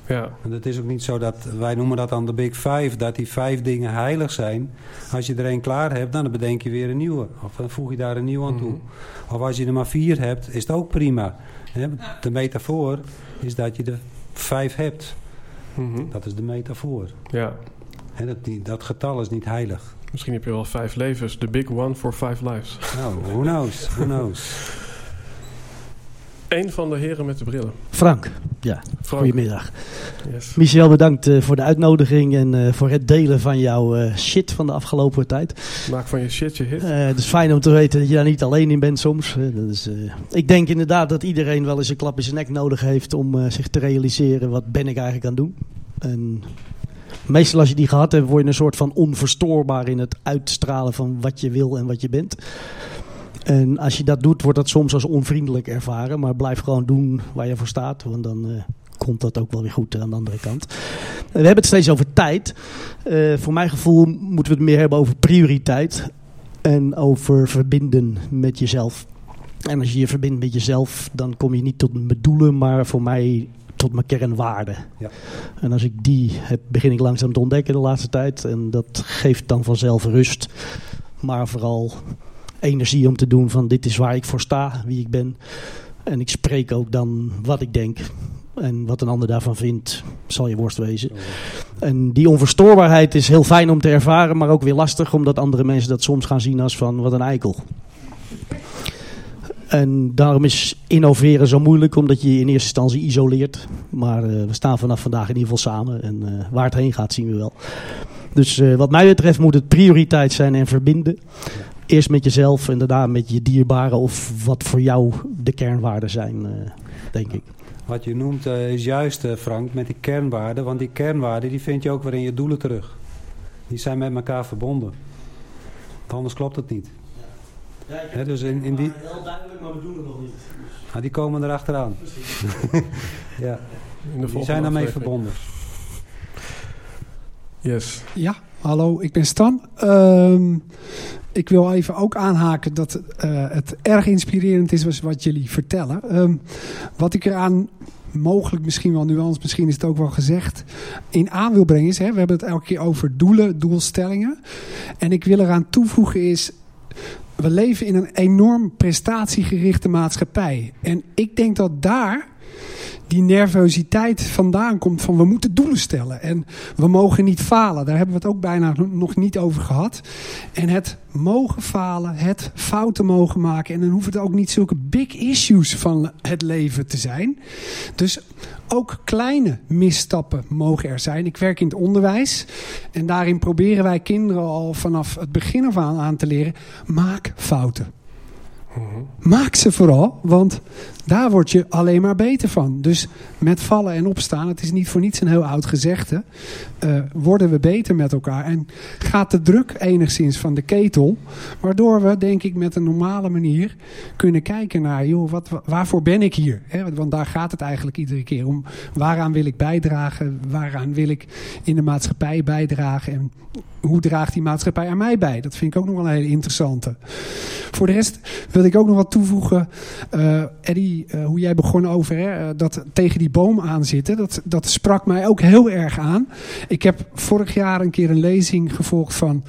Ja. En het is ook niet zo dat, wij noemen dat dan de Big Five, dat die vijf dingen heilig zijn. Als je er één klaar hebt, dan bedenk je weer een nieuwe. Of dan voeg je daar een nieuw aan toe. Mhm. Of als je er maar vier hebt, is het ook prima. De metafoor is dat je er vijf hebt. Mhm. Dat is de metafoor. Ja. Dat, dat getal is niet heilig. Misschien heb je wel vijf levens. The big one for five lives. Nou, who knows, who knows. Eén van de heren met de brillen. Frank, ja. Frank. Goedemiddag. Yes. Michel, bedankt eh, voor de uitnodiging en eh, voor het delen van jouw eh, shit van de afgelopen tijd. Maak van je shit je hit. Het is fijn om te weten dat je daar niet alleen in bent soms. Dat is, ik denk inderdaad dat iedereen wel eens een klap in zijn nek nodig heeft om zich te realiseren wat ben ik eigenlijk aan het doen. En meestal als je die gehad hebt, word je een soort van onverstoorbaar in het uitstralen van wat je wil en wat je bent. En als je dat doet, wordt dat soms als onvriendelijk ervaren. Maar blijf gewoon doen waar je voor staat. Want dan eh, komt dat ook wel weer goed aan de andere kant. Eh, we hebben het steeds over tijd. Eh, voor mijn gevoel moeten we het meer hebben over prioriteit. En over verbinden met jezelf. En als je je verbindt met jezelf, dan kom je niet tot mijn doelen, maar voor mij tot mijn kernwaarden. Ja. En als ik die heb, begin ik langzaam te ontdekken de laatste tijd. En dat geeft dan vanzelf rust. Maar vooral energie om te doen van dit is waar ik voor sta, wie ik ben. En ik spreek ook dan wat ik denk. En wat een ander daarvan vindt, zal je worst wezen. En die onverstoorbaarheid is heel fijn om te ervaren, maar ook weer lastig, omdat andere mensen dat soms gaan zien als van wat een eikel. En daarom is innoveren zo moeilijk, omdat je je in eerste instantie isoleert. Maar eh, we staan vanaf vandaag in ieder geval samen. En eh, waar het heen gaat, zien we wel. Dus eh, wat mij betreft moet het prioriteit zijn en verbinden. Eerst met jezelf en daarna met je dierbaren of wat voor jou de kernwaarden zijn, eh, denk ik. Wat je noemt eh, is juist, eh, Frank, met die kernwaarden. Want die kernwaarden die vind je ook weer in je doelen terug. Die zijn met elkaar verbonden. Want anders klopt het niet. Hè, dus in, in die... Heel duidelijk, maar we doen het nog niet. Ah, die komen erachteraan. ja, In de die zijn daarmee verbonden. Yes. Ja, hallo, ik ben Stan. Ehm, ik wil even ook aanhaken dat eh, het erg inspirerend is wat jullie vertellen. Ehm, wat ik eraan mogelijk misschien wel nuance, misschien is het ook wel gezegd, in aan wil brengen is, hè, we hebben het elke keer over doelen, doelstellingen. En ik wil eraan toevoegen is, we leven in een enorm prestatiegerichte maatschappij. En ik denk dat daar die nervositeit vandaan komt van we moeten doelen stellen. En we mogen niet falen. Daar hebben we het ook bijna nog niet over gehad. En het mogen falen, het fouten mogen maken. En dan hoeven het ook niet zulke big issues van het leven te zijn. Dus ook kleine misstappen mogen er zijn. Ik werk in het onderwijs. En daarin proberen wij kinderen al vanaf het begin af aan aan te leren. Maak fouten. Maak ze vooral, want daar word je alleen maar beter van. Dus met vallen en opstaan, het is niet voor niets een heel oud gezegde, eh, worden we beter met elkaar. En gaat de druk enigszins van de ketel, waardoor we denk ik met een normale manier kunnen kijken naar, joh, wat, waarvoor ben ik hier? Hè, want daar gaat het eigenlijk iedere keer om. Waaraan wil ik bijdragen? Waaraan wil ik in de maatschappij bijdragen? En hoe draagt die maatschappij aan mij bij? Dat vind ik ook nog wel een hele interessante. Voor de rest wil ik ook nog wat toevoegen. Eh Eddie, eh, hoe jij begon over hè, eh, dat tegen die boom aanzitten. Dat, dat sprak mij ook heel erg aan. Ik heb vorig jaar een keer een lezing gevolgd van,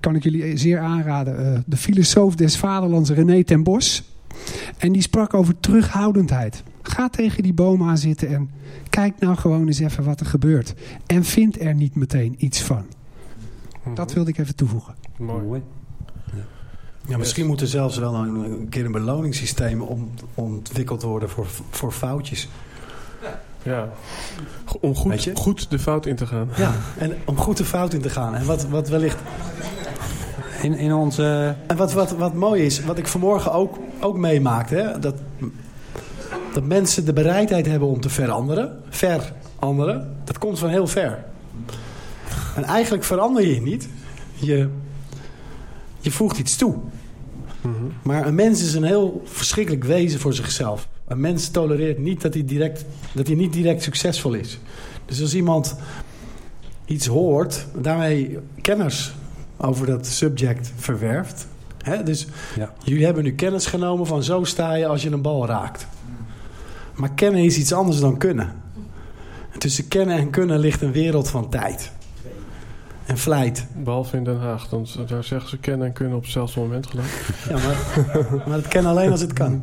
kan ik jullie zeer aanraden, de filosoof des vaderlands René ten Bos. En die sprak over terughoudendheid. Ga tegen die boom aan zitten en kijk nou gewoon eens even wat er gebeurt. En vind er niet meteen iets van. Dat wilde ik even toevoegen. Mooi. Ja, misschien moet er zelfs wel een, een keer een beloningssysteem om, ontwikkeld worden voor, voor foutjes. Ja. Om goed, goed de fout in te gaan. Ja, en om goed de fout in te gaan. En wat, wat wellicht. In, in onze... En wat, wat, wat mooi is, wat ik vanmorgen ook, ook meemaakte, hè, dat, dat mensen de bereidheid hebben om te veranderen. Veranderen. Dat komt van heel ver. En eigenlijk verander je niet. Je, je voegt iets toe. Maar een mens is een heel verschrikkelijk wezen voor zichzelf. Een mens tolereert niet dat hij, direct, dat hij niet direct succesvol is. Dus als iemand iets hoort, daarmee kennis over dat subject verwerft. Hè? Dus Ja. jullie hebben nu kennis genomen van zo sta je als je een bal raakt. Maar kennen is iets anders dan kunnen. Tussen kennen en kunnen ligt een wereld van tijd. En vlijt. Behalve in Den Haag, dan, daar zeggen ze kennen en kunnen op hetzelfde moment geloof Ja, maar, maar het kan alleen als het kan.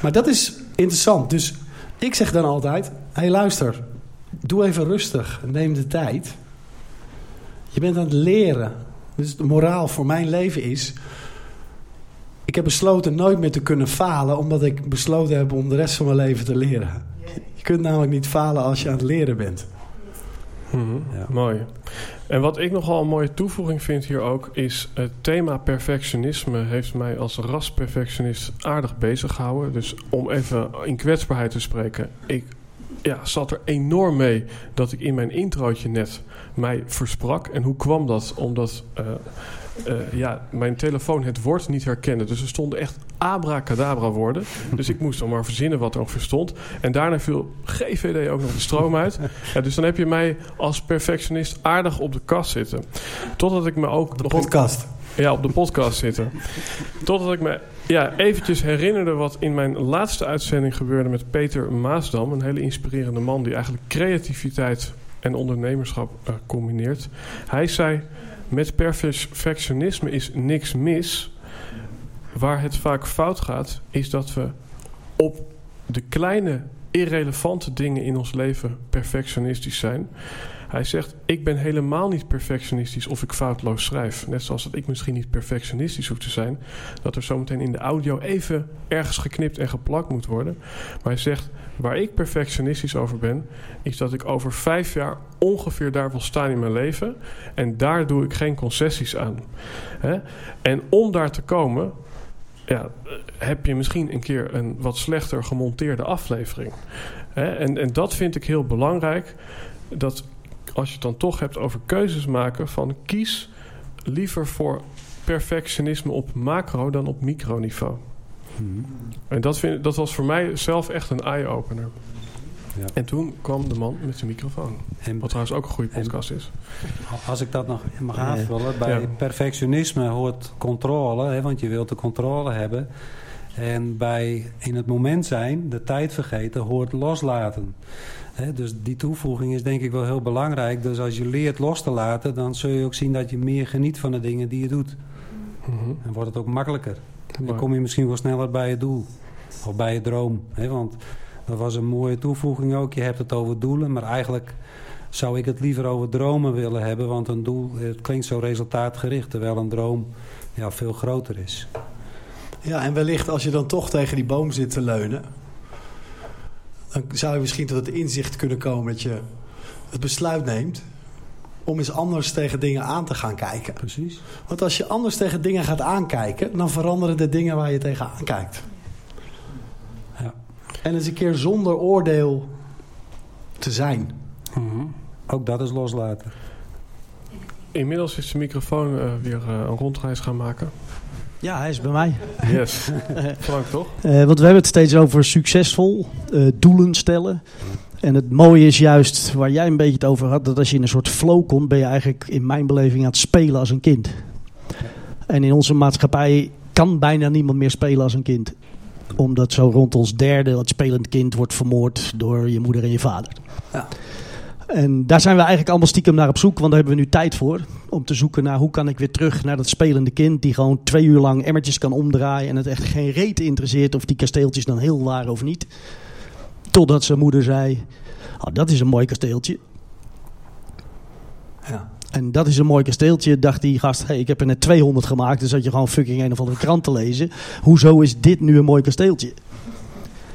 Maar dat is interessant. Dus ik zeg dan altijd: hé, hey, luister, doe even rustig, neem de tijd. Je bent aan het leren. Dus de moraal voor mijn leven is. Ik heb besloten nooit meer te kunnen falen, omdat ik besloten heb om de rest van mijn leven te leren. Je kunt namelijk niet falen als je aan het leren bent. Mhm, Mooi. En wat ik nogal een mooie toevoeging vind hier ook... is het thema perfectionisme heeft mij als rasperfectionist aardig bezig gehouden. Dus om even in kwetsbaarheid te spreken... ik ja, zat er enorm mee dat ik in mijn introotje net mij versprak. En hoe kwam dat? Omdat uh, uh, ja, mijn telefoon het woord niet herkende. Dus er stonden echt abracadabra woorden. Dus ik moest dan maar verzinnen wat er ongeveer stond. En daarna viel GVD ook nog de stroom uit. Ja, dus dan heb je mij als perfectionist aardig op de kast zitten. Totdat ik me ook... De nog podcast. In, ja, op de podcast zitten. Totdat ik me ja, eventjes herinnerde wat in mijn laatste uitzending gebeurde met Peter Maasdam. Een hele inspirerende man die eigenlijk creativiteit en ondernemerschap uh, combineert. Hij zei, met perfectionisme is niks mis. Waar het vaak fout gaat, is dat we op de kleine, irrelevante dingen in ons leven perfectionistisch zijn. Hij zegt: Ik ben helemaal niet perfectionistisch of ik foutloos schrijf. Net zoals dat ik misschien niet perfectionistisch hoef te zijn. Dat er zometeen in de audio even ergens geknipt en geplakt moet worden. Maar hij zegt: Waar ik perfectionistisch over ben, is dat ik over vijf jaar ongeveer daar wil staan in mijn leven. En daar doe ik geen concessies aan. En om daar te komen, ja, heb je misschien een keer een wat slechter gemonteerde aflevering. En, en dat vind ik heel belangrijk. Dat als je het dan toch hebt over keuzes maken, van kies liever voor perfectionisme op macro dan op microniveau. Hmm. En dat, vind, dat was voor mij zelf echt een eye-opener. Ja. En toen kwam de man met zijn microfoon. En, wat trouwens ook een goede podcast is. Als ik dat nog mag aanvullen. Bij ja. perfectionisme hoort controle. Hè, want je wilt de controle hebben. En bij in het moment zijn, de tijd vergeten, hoort loslaten. dus die toevoeging is denk ik wel heel belangrijk. Dus als je leert los te laten, dan zul je ook zien dat je meer geniet van de dingen die je doet. Mm En wordt het ook makkelijker. Dan kom je misschien wel sneller bij je doel. Of bij je droom. want dat was een mooie toevoeging ook. Je hebt het over doelen, maar eigenlijk zou ik het liever over dromen willen hebben. Want een doel het klinkt zo resultaatgericht, terwijl een droom ja, veel groter is. Ja, en wellicht als je dan toch tegen die boom zit te leunen... dan zou je misschien tot het inzicht kunnen komen dat je het besluit neemt... om eens anders tegen dingen aan te gaan kijken. Precies. Want als je anders tegen dingen gaat aankijken... dan veranderen de dingen waar je tegen aankijkt. En eens een keer zonder oordeel te zijn. Mm Ook dat is loslaten. Inmiddels is de microfoon uh, weer uh, een rondreis gaan maken. Ja, hij is bij mij. Yes. Frank, toch? Uh, want we hebben het steeds over succesvol, uh, doelen stellen. En het mooie is juist, waar jij een beetje het over had, dat als je in een soort flow komt, ben je eigenlijk in mijn beleving aan het spelen als een kind. En in onze maatschappij kan bijna niemand meer spelen als een kind. Omdat zo rond ons derde, het spelend kind wordt vermoord door je moeder en je vader. Ja. En daar zijn we eigenlijk allemaal stiekem naar op zoek, want daar hebben we nu tijd voor. Om te zoeken naar hoe kan ik weer terug naar dat spelende kind die gewoon twee uur lang emmertjes kan omdraaien. En het echt geen reet interesseert of die kasteeltjes dan heel waren of niet. Totdat zijn moeder zei, oh, dat is een mooi kasteeltje. En dat is een mooi kasteeltje, dacht die gast. Hey, ik heb er net 200 gemaakt, dus dat je gewoon fucking een of andere krant te lezen. Hoezo is dit nu een mooi kasteeltje?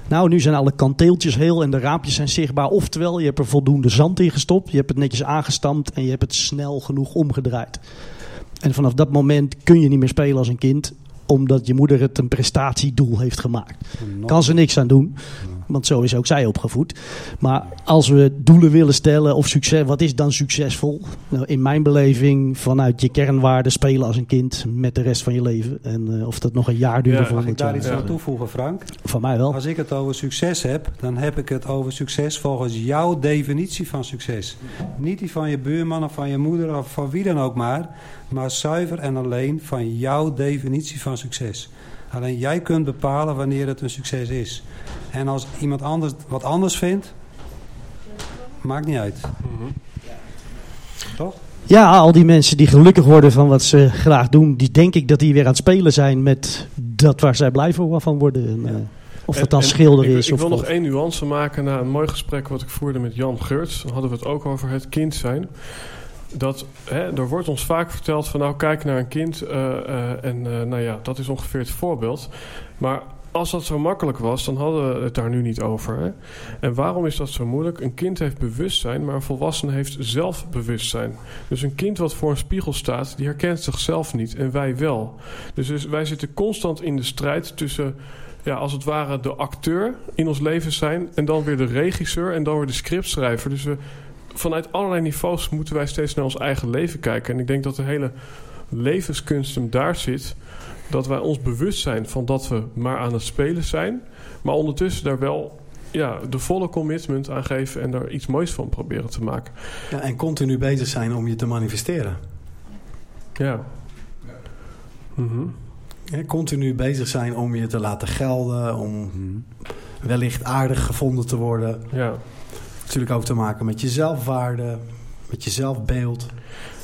Nou, nu zijn alle kanteeltjes heel en de raampjes zijn zichtbaar. Oftewel, je hebt er voldoende zand in gestopt, je hebt het netjes aangestampt en je hebt het snel genoeg omgedraaid. En vanaf dat moment kun je niet meer spelen als een kind, omdat je moeder het een prestatiedoel heeft gemaakt. Kan ze niks aan doen. Want zo is ook zij opgevoed. Maar als we doelen willen stellen of succes, wat is dan succesvol? Nou, in mijn beleving vanuit je kernwaarden spelen als een kind met de rest van je leven. En uh, of dat nog een jaar duurt. Ja, mag ik daar iets aan toevoegen, Frank? Van mij wel. Als ik het over succes heb, dan heb ik het over succes volgens jouw definitie van succes. Niet die van je buurman of van je moeder of van wie dan ook maar. Maar zuiver en alleen van jouw definitie van succes. Alleen jij kunt bepalen wanneer het een succes is. En als iemand anders wat anders vindt, maakt niet uit. Toch? Ja, al die mensen die gelukkig worden van wat ze graag doen, die denk ik dat die weer aan het spelen zijn met dat waar zij blij van worden. En, eh, of dat dan schilderen ik, is Ik of wil nog één nuance maken na een mooi gesprek wat ik voerde met Jan Geurts. Dan hadden we het ook over het kind zijn. Dat, hè, er wordt ons vaak verteld van nou kijk naar een kind eh, eh, en eh, nou ja, dat is ongeveer het voorbeeld. Maar als dat zo makkelijk was, dan hadden we het daar nu niet over. Hè? En waarom is dat zo moeilijk? Een kind heeft bewustzijn, maar een volwassene heeft zelfbewustzijn. Dus een kind wat voor een spiegel staat, die herkent zichzelf niet en wij wel. Dus, dus wij zitten constant in de strijd tussen ja, als het ware de acteur in ons leven zijn... en dan weer de regisseur en dan weer de scriptschrijver. Dus we, vanuit allerlei niveaus moeten wij steeds naar ons eigen leven kijken. En ik denk dat de hele levenskunst hem daar zit... dat wij ons bewust zijn van dat we maar aan het spelen zijn... maar ondertussen daar wel ja, de volle commitment aan geven... en daar iets moois van proberen te maken. Ja, en continu bezig zijn om je te manifesteren. Ja. Mhm. Hè, continu bezig zijn om je te laten gelden, om wellicht aardig gevonden te worden. Ja. Natuurlijk ook te maken met je zelfwaarde, met je zelfbeeld.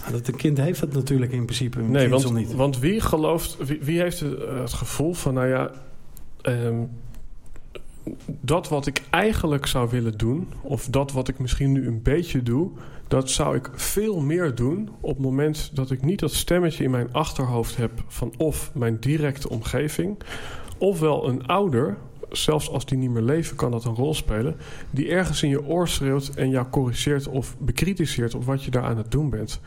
Ja, dat een kind heeft het natuurlijk in principe in Nee, want, niet. want wie gelooft, wie, wie heeft het, eh, het gevoel van, nou ja, ehm, dat wat ik eigenlijk zou willen doen, of dat wat ik misschien nu een beetje doe, dat zou ik veel meer doen op het moment dat ik niet dat stemmetje in mijn achterhoofd heb van of mijn directe omgeving, ofwel een ouder, zelfs als die niet meer leven, kan dat een rol spelen, die ergens in je oor schreeuwt en jou corrigeert of bekritiseert op wat je daar aan het doen bent.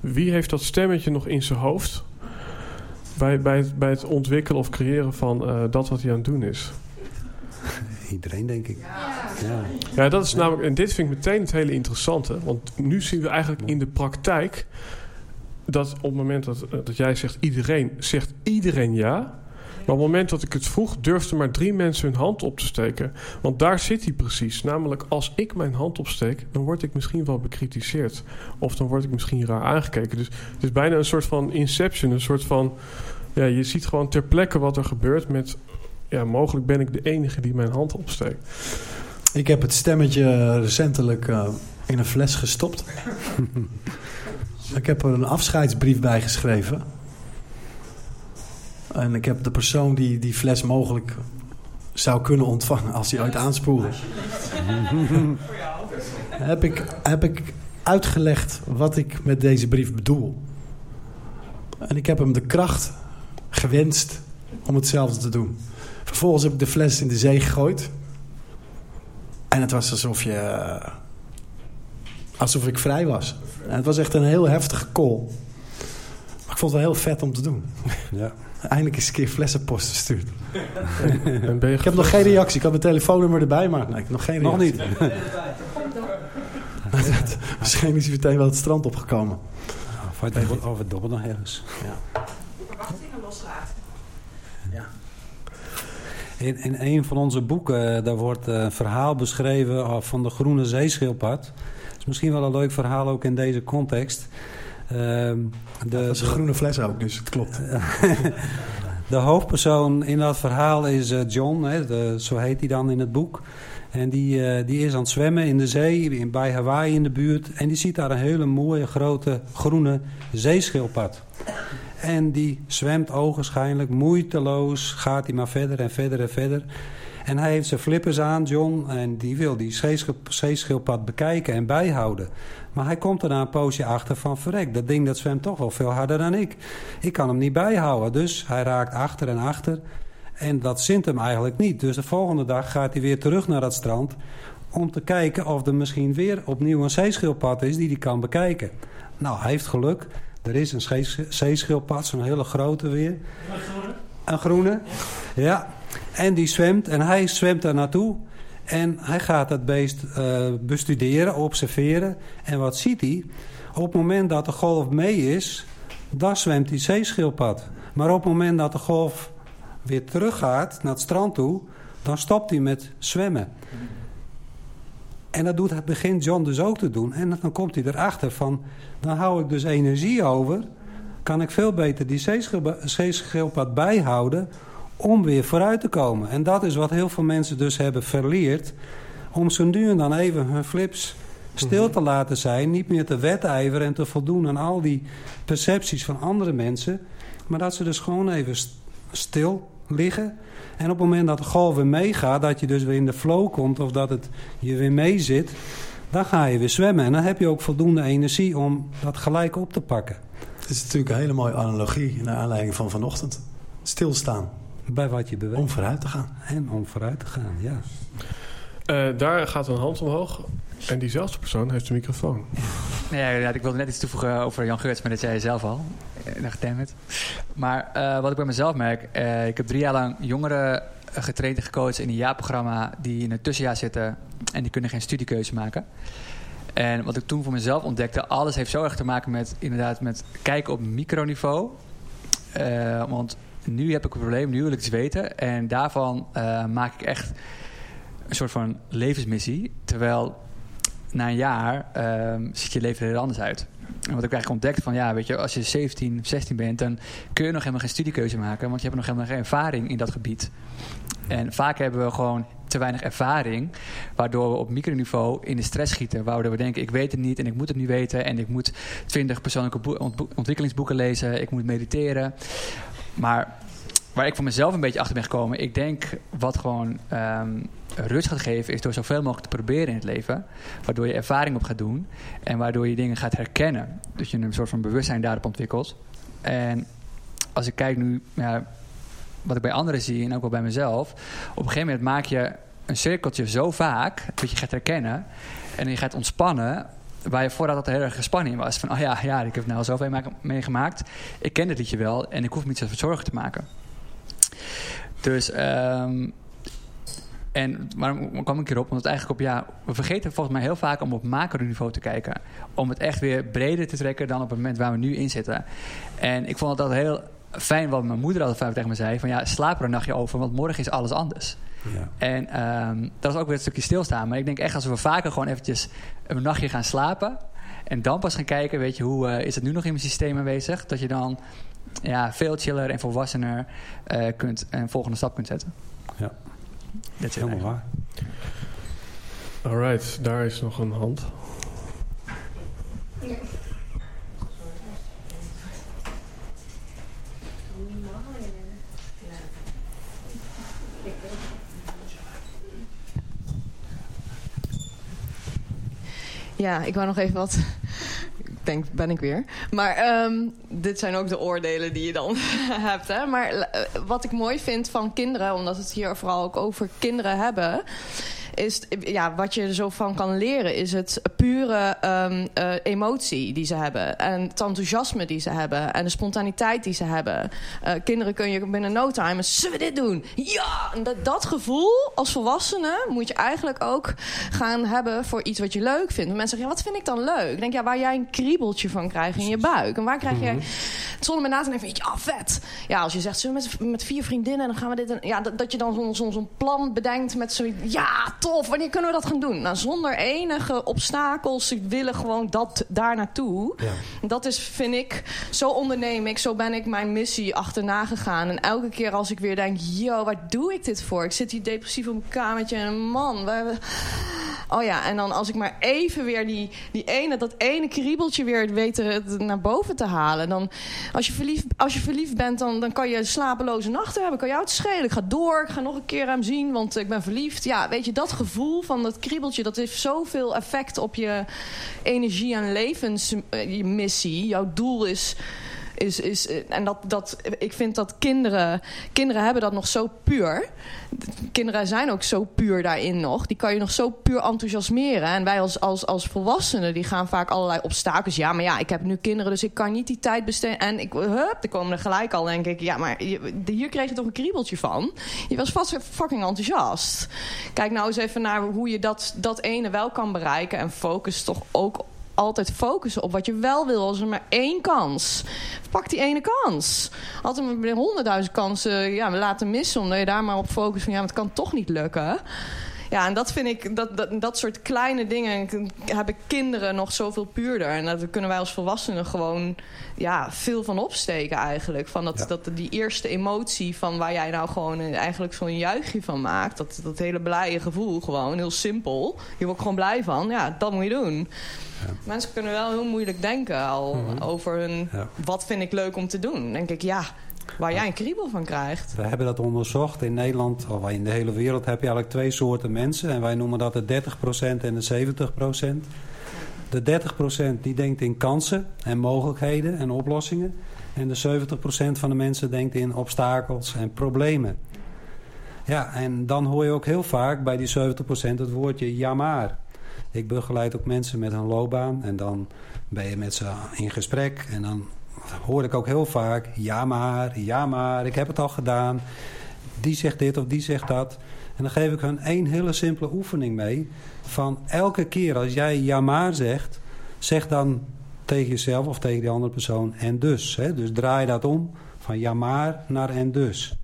Wie heeft dat stemmetje nog in zijn hoofd bij, bij, het, bij het ontwikkelen of creëren van eh, dat wat hij aan het doen is? Iedereen, denk ik. Ja. Ja, dat is namelijk, en dit vind ik meteen het hele interessante. Want nu zien we eigenlijk in de praktijk dat op het moment dat, dat jij zegt iedereen, zegt iedereen ja. Maar op het moment dat ik het vroeg, durfden maar drie mensen hun hand op te steken. Want daar zit hij precies. Namelijk, als ik mijn hand opsteek, dan word ik misschien wel bekritiseerd. Of dan word ik misschien raar aangekeken. Dus het is bijna een soort van inception. Een soort van, ja, je ziet gewoon ter plekke wat er gebeurt met... Ja, mogelijk ben ik de enige die mijn hand opsteekt. Ik heb het stemmetje recentelijk eh, in een fles gestopt. ik heb er een afscheidsbrief bij geschreven. En ik heb de persoon die die fles mogelijk zou kunnen ontvangen als hij ooit aanspoelde. heb, ik, heb ik uitgelegd wat ik met deze brief bedoel. En ik heb hem de kracht gewenst om hetzelfde te doen. Vervolgens heb ik de fles in de zee gegooid. En het was alsof je... alsof ik vrij was. En het was echt een heel heftige call. Maar ik vond het wel heel vet om te doen. Ja. Eindelijk eens een keer flessenpost gestuurd. Ben ik heb nog geen reactie. Ik had mijn telefoonnummer erbij, maar nee, ik heb nog geen Nog reactie. niet. Misschien is hij meteen wel het strand opgekomen. Of dobbelt- Of het dobbelt nog ergens. In, in een van onze boeken, eh, daar wordt eh, een verhaal beschreven eh, van de groene zeeschildpad. Dat is misschien wel een leuk verhaal ook in deze context. Ehm, de, Dat is een groene fles ook, dus het klopt. de hoofdpersoon in dat verhaal is eh, John, hè, de- zo heet hij dan in het boek. En die, eh, die is aan het zwemmen in de zee, in, bij Hawaii in de buurt. En die ziet daar een hele mooie grote groene zeeschildpad. En die zwemt ogenschijnlijk moeiteloos, gaat hij maar verder en verder en verder. En hij heeft zijn flippers aan, John, en die wil die zeeschildpad bekijken en bijhouden. Maar hij komt er na een poosje achter van, verrek, dat ding dat zwemt toch wel veel harder dan ik. Ik kan hem niet bijhouden, dus hij raakt achter en achter. En dat zint hem eigenlijk niet. Dus de volgende dag gaat hij weer terug naar dat strand... om te kijken of er misschien weer opnieuw een zeeschildpad is die hij kan bekijken. Nou, hij heeft geluk. Er is een zeesch- zeeschildpad, zo'n hele grote weer. Een groene. Ja. En die zwemt en hij zwemt daar naartoe. En hij gaat dat beest eh, bestuderen, observeren. En wat ziet hij? Op het moment dat de golf mee is, dan zwemt die zeeschildpad. Maar op het moment dat de golf weer teruggaat naar het strand toe, dan stopt hij met zwemmen. En dat doet, begint John dus ook te doen. En dan komt hij erachter van, dan hou ik dus energie over. Kan ik veel beter die zeeschildpad bijhouden om weer vooruit te komen. En dat is wat heel veel mensen dus hebben verleerd. Om zo nu en dan even hun flips Stil te laten zijn, niet meer te wedijveren en te voldoen aan al die percepties van andere mensen. Maar dat ze dus gewoon even st- stil liggen. En op het moment dat de golf weer meegaat, dat je dus weer in de flow komt of dat het je weer mee zit, dan ga je weer zwemmen. En dan heb je ook voldoende energie om dat gelijk op te pakken. Het is natuurlijk een hele mooie analogie naar aanleiding van vanochtend. Stilstaan. Bij wat je beweegt. Om vooruit te gaan. En om vooruit te gaan, ja. Eh, daar gaat een hand omhoog. En diezelfde persoon heeft de microfoon. Nee, ja, ik wilde net iets toevoegen over Jan Geurts, maar dat zei je zelf al. Eh, Dag. Maar eh, wat ik bij mezelf merk, eh, ik heb drie jaar lang jongeren getraind en gecoacht in een jaarprogramma die in het tussenjaar zitten en die kunnen geen studiekeuze maken. En wat ik toen voor mezelf ontdekte, alles heeft zo erg te maken met inderdaad met kijken op microniveau. Eh, want nu heb ik een probleem, nu wil ik iets weten. En daarvan eh, maak ik echt een soort van levensmissie. Terwijl na een jaar ehm, ziet je leven er heel anders uit. En wat ik eigenlijk ontdekt van ja, weet je, als je 17, 16 bent, dan kun je nog helemaal geen studiekeuze maken, want je hebt nog helemaal geen ervaring in dat gebied. En vaak hebben we gewoon te weinig ervaring, waardoor we op microniveau in de stress schieten. Waardoor we denken, ik weet het niet en ik moet het nu weten. En ik moet 20 persoonlijke ontwikkelingsboeken lezen. Ik moet mediteren. Maar waar ik voor mezelf een beetje achter ben gekomen, ik denk wat gewoon ehm, rust gaat geven, is door zoveel mogelijk te proberen in het leven. Waardoor je ervaring op gaat doen en waardoor je dingen gaat herkennen. Dus je een soort van bewustzijn daarop ontwikkelt. En als ik kijk nu, ja, wat ik bij anderen zie en ook wel bij mezelf, op een gegeven moment maak je een cirkeltje zo vaak dat je gaat herkennen en je gaat ontspannen. Waar je voordat dat heel erg gespannen in was. Van, oh ja, ja ik heb nou zoveel ma- meegemaakt. Ik ken dit liedje wel en ik hoef me niet zoveel zorgen te maken. Dus, ehm, en waarom kwam ik erop? Omdat eigenlijk op, ja, we vergeten volgens mij heel vaak om op macroniveau te kijken. Om het echt weer breder te trekken dan op het moment waar we nu in zitten. En ik vond het altijd heel fijn wat mijn moeder altijd vaak tegen me zei. Van ja, slaap er een nachtje over, want morgen is alles anders. Ja. En ehm, dat is ook weer een stukje stilstaan. Maar ik denk echt als we vaker gewoon eventjes een nachtje gaan slapen... en dan pas gaan kijken, weet je, hoe eh, is het nu nog in mijn systeem aanwezig... dat je dan ja, veel chiller en volwassener eh, kunt, een volgende stap kunt zetten. Ja. Dat is Helemaal waar. Alright, daar is nog een hand. Ja, ik wou nog even wat. Ik denk, ben ik weer. Maar ehm, dit zijn ook de oordelen die je dan hebt. Hè? Maar eh, wat ik mooi vind van kinderen, omdat we het hier vooral ook over kinderen hebben. Is ja, wat je er zo van kan leren, is het pure ehm, eh, emotie die ze hebben. En het enthousiasme die ze hebben. En de spontaniteit die ze hebben. Eh, kinderen kun je binnen no time, zullen we dit doen? Ja! En dat, dat gevoel als volwassene moet je eigenlijk ook gaan hebben voor iets wat je leuk vindt. Want mensen zeggen, ja, wat vind ik dan leuk? Ik denk, ja, waar jij een kriebeltje van krijgt in je buik. En waar krijg je, zonder met na te denken, ja, vet. Ja, als je zegt, zullen we met, met vier vriendinnen, dan gaan we dit... En, ja, dat, dat je dan zo'n zo'n zo'n plan bedenkt met zoiets, ja, tof, wanneer kunnen we dat gaan doen? Nou, zonder enige obstakels, ze willen gewoon dat daar naartoe. Dat is, vind ik, zo onderneem ik, zo ben ik mijn missie achterna gegaan. En elke keer als ik weer denk, yo, waar doe ik dit voor? Ik zit hier depressief op mijn kamertje en man, we. Oh ja, en dan als ik maar even weer die, die ene, dat ene kriebeltje weer weet naar boven te halen. Dan, als, je verliefd, als je verliefd bent, dan, dan kan je slapeloze nachten hebben. Kan jou het schelen. Ik ga door, ik ga nog een keer hem zien, want ik ben verliefd. Ja, weet je, dat gevoel van dat kriebeltje, dat heeft zoveel effect op je energie en levensmissie. Jouw doel is is, is, eh, en dat, dat, ik vind dat kinderen, kinderen hebben dat nog zo puur. Kinderen zijn ook zo puur daarin nog. Die kan je nog zo puur enthousiasmeren. En wij als, als, als volwassenen, die gaan vaak allerlei obstakels. Ja, maar ja, ik heb nu kinderen, dus ik kan niet die tijd besteden. En ik, hup, dan komen er gelijk al, denk ik. Ja, maar hier kreeg je toch een kriebeltje van? Je was vast fucking enthousiast. Kijk nou eens even naar hoe je dat, dat ene wel kan bereiken. En focus toch ook altijd focussen op wat je wel wil. Als er maar één kans. Pak die ene kans. Altijd maar honderdduizend kansen ja, we laten missen. Omdat je daar maar op focust van ja, het kan toch niet lukken. Ja, en dat vind ik, dat, dat, dat soort kleine dingen hebben kinderen nog zoveel puurder. En daar kunnen wij als volwassenen gewoon ja, veel van opsteken eigenlijk. Van dat, dat, die eerste emotie van waar jij nou gewoon eigenlijk zo'n juichje van maakt. Dat, dat hele blije gevoel gewoon, heel simpel. Je wordt gewoon blij van, ja, dat moet je doen. Mensen kunnen wel heel moeilijk denken al mhm. over hun, wat vind ik leuk om te doen. Dan denk ik, ja, Waar jij een kriebel van krijgt. We hebben dat onderzocht. In Nederland, of in de hele wereld, heb je eigenlijk twee soorten mensen. En wij noemen dat de 30% en de 70%. De 30% die denkt in kansen en mogelijkheden en oplossingen. En de 70% van de mensen denkt in obstakels en problemen. Ja, en dan hoor je ook heel vaak bij die 70% het woordje ja maar. Ik begeleid ook mensen met een loopbaan. En dan ben je met ze in gesprek. En dan hoor ik ook heel vaak... ja maar, ja maar, ik heb het al gedaan. Die zegt dit of die zegt dat. En dan geef ik hun één hele simpele oefening mee. Van elke keer als jij ja maar zegt... zeg dan tegen jezelf of tegen die andere persoon en dus. Hè? Dus draai dat om van ja maar naar en dus.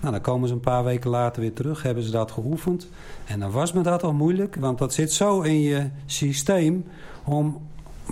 Nou, dan komen ze een paar weken later weer terug, hebben ze dat geoefend. En dan was me dat al moeilijk, want dat zit zo in je systeem om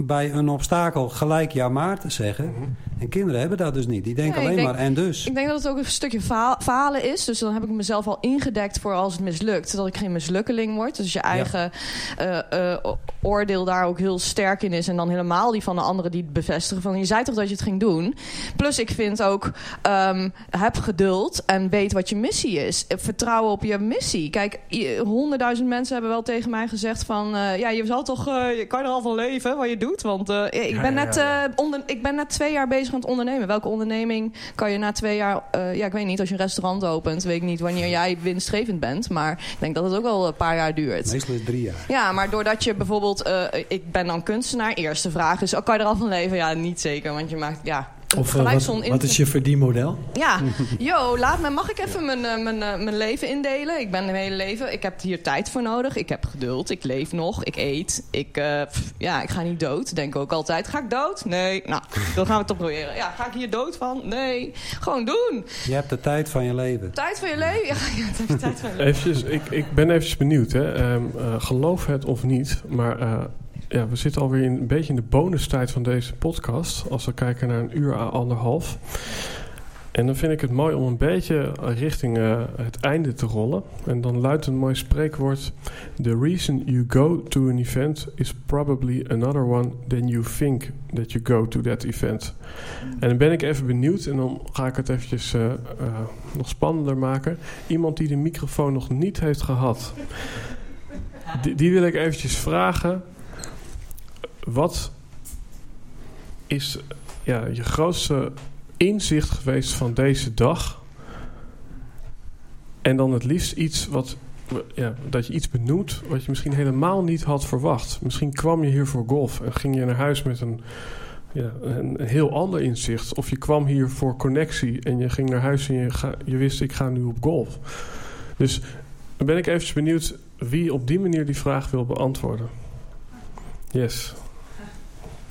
bij een obstakel gelijk ja maar te zeggen. Mhm. En kinderen hebben dat dus niet. Die denken alleen maar en dus. Ik denk dat het ook een stukje falen is. Dus dan heb ik mezelf al ingedekt voor als het mislukt. Dat ik geen mislukkeling word. Dus je eigen eh, eh, oordeel daar ook heel sterk in is. En dan helemaal die van de anderen die het bevestigen. Van je zei toch dat je het ging doen. Plus ik vind ook, um, heb geduld en weet wat je missie is. Vertrouwen op je missie. Kijk, honderdduizend mensen hebben wel tegen mij gezegd van... Uh, ja, je zal toch, je kan er al van leven wat je doet. Want uh, ik, ben net, uh, onder, ik ben net twee jaar bezig met ondernemen. Welke onderneming kan je na twee jaar... Uh, ja, ik weet niet, als je een restaurant opent... weet ik niet wanneer jij winstgevend bent. Maar ik denk dat het ook wel een paar jaar duurt. Meestal is drie jaar. Ja, maar doordat je bijvoorbeeld... ik ben dan kunstenaar. Eerste vraag is, oh, kan je er al van leven? Ja, niet zeker. Want je maakt... Ja, of uh, wat, wat, is je verdienmodel? Ja, yo, laat me, mag ik even mijn, uh, mijn, uh, mijn leven indelen? Ik ben mijn hele leven, ik heb hier tijd voor nodig. Ik heb geduld, ik leef nog, ik eet. Ik, pff, ja, ik ga niet dood, denk ook altijd. Ga ik dood? Nee. Nou, dan gaan we het toch proberen. Ja, ga ik hier dood van? Nee. Gewoon doen. Je hebt de tijd van je leven. Tijd van je leven? Ja, ja heb je tijd van je leven. Eventjes, ik, ik ben eventjes benieuwd. Hè. Um, geloof het of niet, maar ja, we zitten alweer in, een beetje in de bonustijd van deze podcast. Als we kijken naar een uur à anderhalf. En dan vind ik het mooi om een beetje richting uh, het einde te rollen. En dan luidt een mooi spreekwoord: The reason you go to an event is probably another one than you think that you go to that event. En dan ben ik even benieuwd en dan ga ik het eventjes uh, uh, nog spannender maken. Iemand die de microfoon nog niet heeft gehad, die wil ik eventjes vragen wat is ja, je grootste inzicht geweest van deze dag? En dan het liefst iets wat, ja, dat je iets benoemt wat je misschien helemaal niet had verwacht. Misschien kwam je hier voor golf en ging je naar huis met een, ja, een heel ander inzicht. Of je kwam hier voor connectie en je ging naar huis en je, je wist ik ga nu op golf. Dus ben ik even benieuwd wie op die manier die vraag wil beantwoorden. Yes.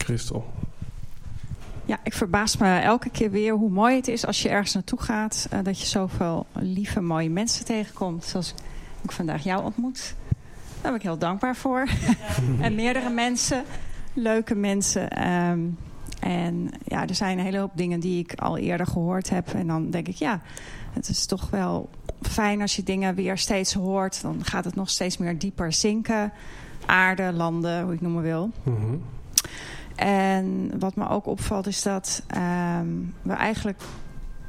Christel? Ja, ik verbaas me elke keer weer hoe mooi het is als je ergens naartoe gaat. Uh, dat je zoveel lieve, mooie mensen tegenkomt. Zoals ik vandaag jou ontmoet. Daar ben ik heel dankbaar voor. en meerdere mensen, leuke mensen. Um, en ja, er zijn een hele hoop dingen die ik al eerder gehoord heb. En dan denk ik, ja, het is toch wel fijn als je dingen weer steeds hoort. Dan gaat het nog steeds meer dieper zinken. Aarde, landen, hoe ik noemen wil. Mm -hmm. En wat me ook opvalt is dat um, we eigenlijk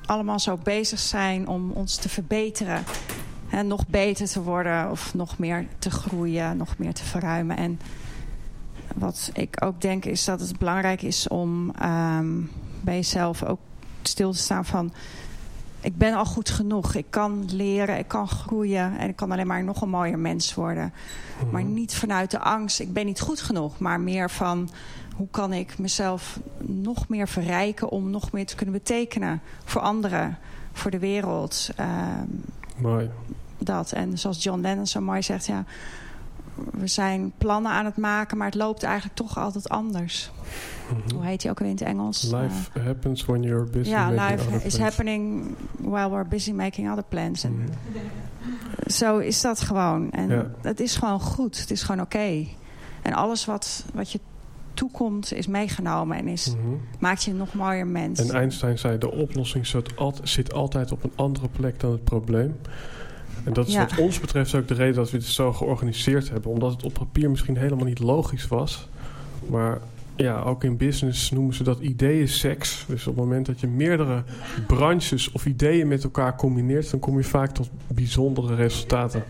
allemaal zo bezig zijn om ons te verbeteren. En nog beter te worden of nog meer te groeien, nog meer te verruimen. En wat ik ook denk is dat het belangrijk is om um, bij jezelf ook stil te staan van... ik ben al goed genoeg, ik kan leren, ik kan groeien... en ik kan alleen maar nog een mooier mens worden. Mhm. Maar niet vanuit de angst, ik ben niet goed genoeg... maar meer van hoe kan ik mezelf nog meer verrijken om nog meer te kunnen betekenen voor anderen, voor de wereld. Um, mooi. Dat. En zoals John Lennon zo mooi zegt, ja, we zijn plannen aan het maken, maar het loopt eigenlijk toch altijd anders. Mm -hmm. Hoe heet hij ook in het Engels? Life uh, happens when you're busy ja, life is plans. happening while we're busy making other plans. Mm -hmm. zo is dat gewoon. En Ja. het is gewoon goed. Het is gewoon oké. En alles wat, wat je toekomt is meegenomen en is, Mhm. maakt je een nog mooier mens. En Einstein zei: de oplossing zit, al- zit altijd op een andere plek dan het probleem. En dat is Ja. wat ons betreft ook de reden dat we dit zo georganiseerd hebben. Omdat het op papier misschien helemaal niet logisch was. Maar ja, ook in business noemen ze dat ideeën-seks. Dus op het moment dat je meerdere branches of ideeën met elkaar combineert... dan kom je vaak tot bijzondere resultaten.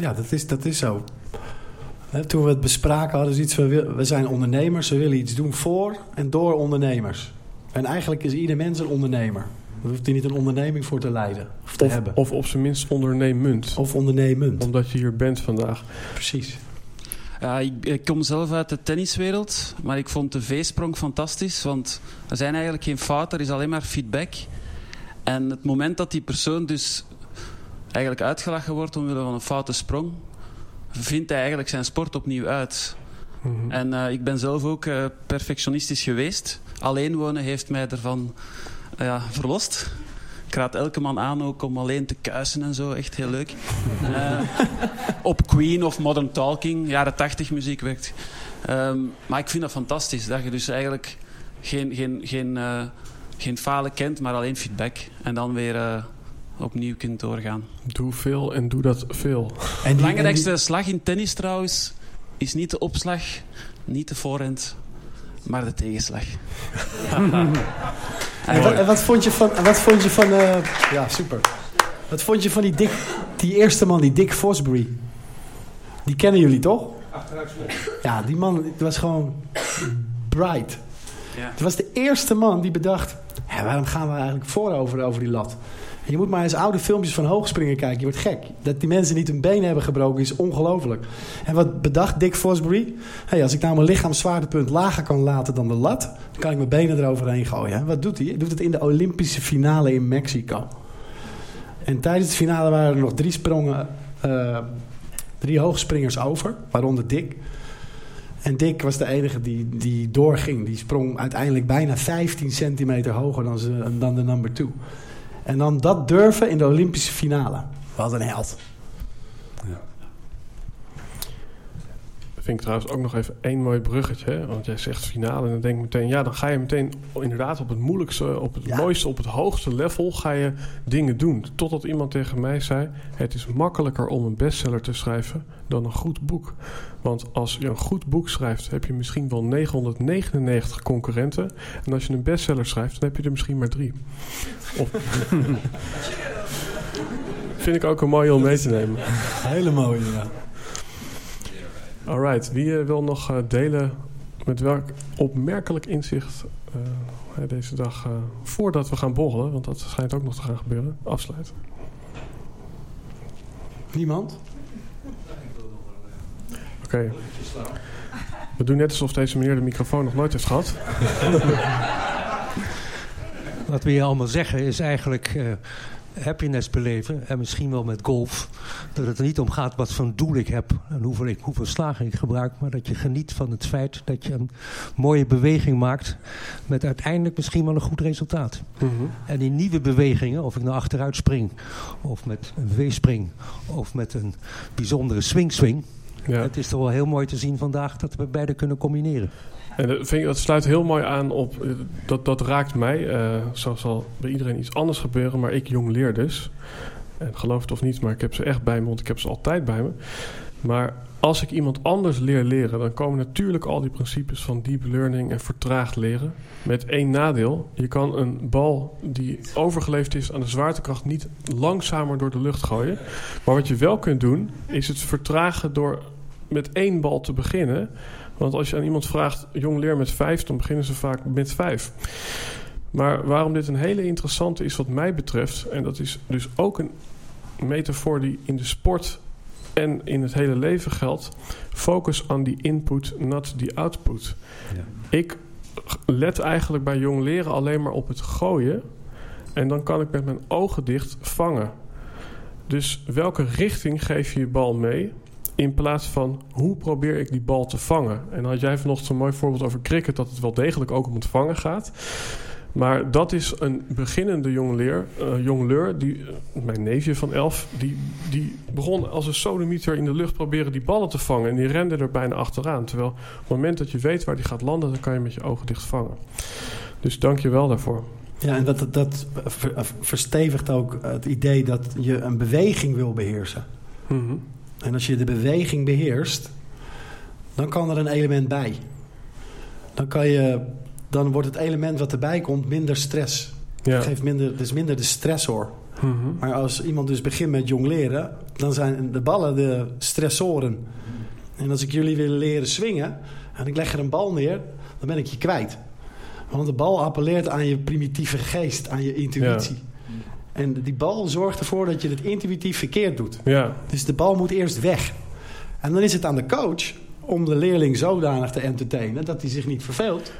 Ja, dat is, dat is zo. Hè, Toen we het bespraken hadden ze iets van... we- we zijn ondernemers, we willen iets doen voor en door ondernemers. En eigenlijk is ieder mens een ondernemer. Daar hoeft hij niet een onderneming voor te leiden of te Of, hebben. of op zijn minst ondernemend. Of ondernemend. Omdat je hier bent vandaag. Precies. Ja, ik, ik kom zelf uit de tenniswereld, maar ik vond de V-sprong fantastisch. Want er zijn eigenlijk geen fouten, er is alleen maar feedback. En het moment dat die persoon dus eigenlijk uitgelachen wordt omwille van een foute sprong, vindt hij eigenlijk zijn sport opnieuw uit. Mhm. En eh, ik ben zelf ook eh, perfectionistisch geweest. Alleen wonen heeft mij ervan eh, ja, verlost. Ik raad elke man aan ook om alleen te kuisen en zo. Echt heel leuk. Op Queen of Modern Talking, jaren 80 muziek werkt. Ehm, maar ik vind dat fantastisch. Dat je dus eigenlijk geen, geen, geen, geen falen kent, maar alleen feedback. En dan weer opnieuw kunt doorgaan. Doe veel en doe dat veel. De belangrijkste slag in tennis trouwens is niet de opslag, niet de voorhand, maar de tegenslag. En wat, en wat vond je van... en Wat vond je van eh, ja, super. Wat vond je van die, Dick, die eerste man, die Dick Fosbury? Die kennen jullie toch? Ja, die man die was gewoon bright. Ja. Het was de eerste man die bedacht... "Hé, waarom gaan we eigenlijk voorover over die lat? Je moet maar eens oude filmpjes van hoogspringen kijken. Je wordt gek. Dat die mensen niet hun been hebben gebroken is ongelooflijk. En wat bedacht Dick Fosbury? Als ik nou mijn lichaamszwaartepunt lager kan laten dan de lat... dan kan ik mijn benen eroverheen gooien. En wat doet hij? Hij doet het in de Olympische finale in Mexico. En tijdens de finale waren er nog drie sprongen... eh, drie hoogspringers over, waaronder Dick. En Dick was de enige die, die doorging. Die sprong uiteindelijk bijna 15 centimeter hoger dan, ze, dan de number two. En dan dat durven in de Olympische finale. Wat een held. Vind ik trouwens ook nog even één mooi bruggetje. Hè? Want jij zegt finale en dan denk ik meteen... ja, dan ga je meteen inderdaad op het moeilijkste... op het mooiste, op het hoogste level ga je dingen doen. Totdat iemand tegen mij zei... het is makkelijker om een bestseller te schrijven dan een goed boek. Want als je een goed boek schrijft... heb je misschien wel 999 concurrenten. En als je een bestseller schrijft... dan heb je er misschien maar drie. Of... Vind ik ook een mooie om mee te nemen. Hele mooie, ja. Alright, wie eh, wil nog eh, delen met welk opmerkelijk inzicht eh, deze dag, eh, voordat we gaan borrelen, want dat schijnt ook nog te gaan gebeuren, afsluiten? Niemand? Oké. We doen net alsof deze meneer de microfoon nog nooit heeft gehad. Wat we hier allemaal zeggen is eigenlijk eh, happiness beleven. En misschien wel met golf. Dat het er niet om gaat wat voor doel ik heb. En hoeveel, ik, hoeveel slagen ik gebruik. Maar dat je geniet van het feit dat je een mooie beweging maakt. Met uiteindelijk misschien wel een goed resultaat. En in nieuwe bewegingen, of ik nou achteruit spring. Of met een V-spring. Of met een bijzondere swing-swing. Ja. Het is toch wel heel mooi te zien vandaag dat we beide kunnen combineren. En dat, vind ik, dat sluit heel mooi aan op, eh, dat, dat raakt mij. eh zo zal bij iedereen iets anders gebeuren, maar ik jong leer dus. En geloof het of niet, maar ik heb ze echt bij me, want ik heb ze altijd bij me. Maar als ik iemand anders leer leren, dan komen natuurlijk al die principes van deep learning en vertraagd leren. Met één nadeel. Je kan een bal die overgeleefd is aan de zwaartekracht niet langzamer door de lucht gooien. Maar wat je wel kunt doen, is het vertragen door met één bal te beginnen. Want als je aan iemand vraagt, jong leer met vijf, dan beginnen ze vaak met vijf. Maar waarom dit een hele interessante is wat mij betreft, en dat is dus ook een metafoor die in de sport en in het hele leven geldt. Focus on the input, not the output. Ik let eigenlijk bij jong leren alleen maar op het gooien. En dan kan ik met mijn ogen dicht vangen. Dus welke richting geef je je bal mee? In plaats van hoe probeer ik die bal te vangen? En dan had jij vanochtend zo'n mooi voorbeeld over cricket, dat het wel degelijk ook om het vangen gaat. Maar dat is een beginnende jongleur, uh, jongleur die, uh, mijn neefje van elf, die, die begon als een sodemieter in de lucht proberen die ballen te vangen. En die rende er bijna achteraan. Terwijl op het moment dat je weet waar die gaat landen, dan kan je met je ogen dicht vangen. Dus dank je wel daarvoor. Ja, en dat, dat verstevigt ook het idee dat je een beweging wil beheersen. Mm -hmm. En als je de beweging beheerst, dan kan er een element bij. Dan, kan je, dan wordt het element wat erbij komt minder stress. Ja. Het geeft minder, dus minder de stressor. Mm -hmm. Maar als iemand dus begint met jongleren, dan zijn de ballen de stressoren. En als ik jullie wil leren swingen en ik leg er een bal neer, dan ben ik je kwijt. Want de bal appelleert aan je primitieve geest, aan je intuïtie. Ja. En die bal zorgt ervoor dat je het intuïtief verkeerd doet. Ja. Dus de bal moet eerst weg. En dan is het aan de coach om de leerling zodanig te entertainen dat hij zich niet verveelt.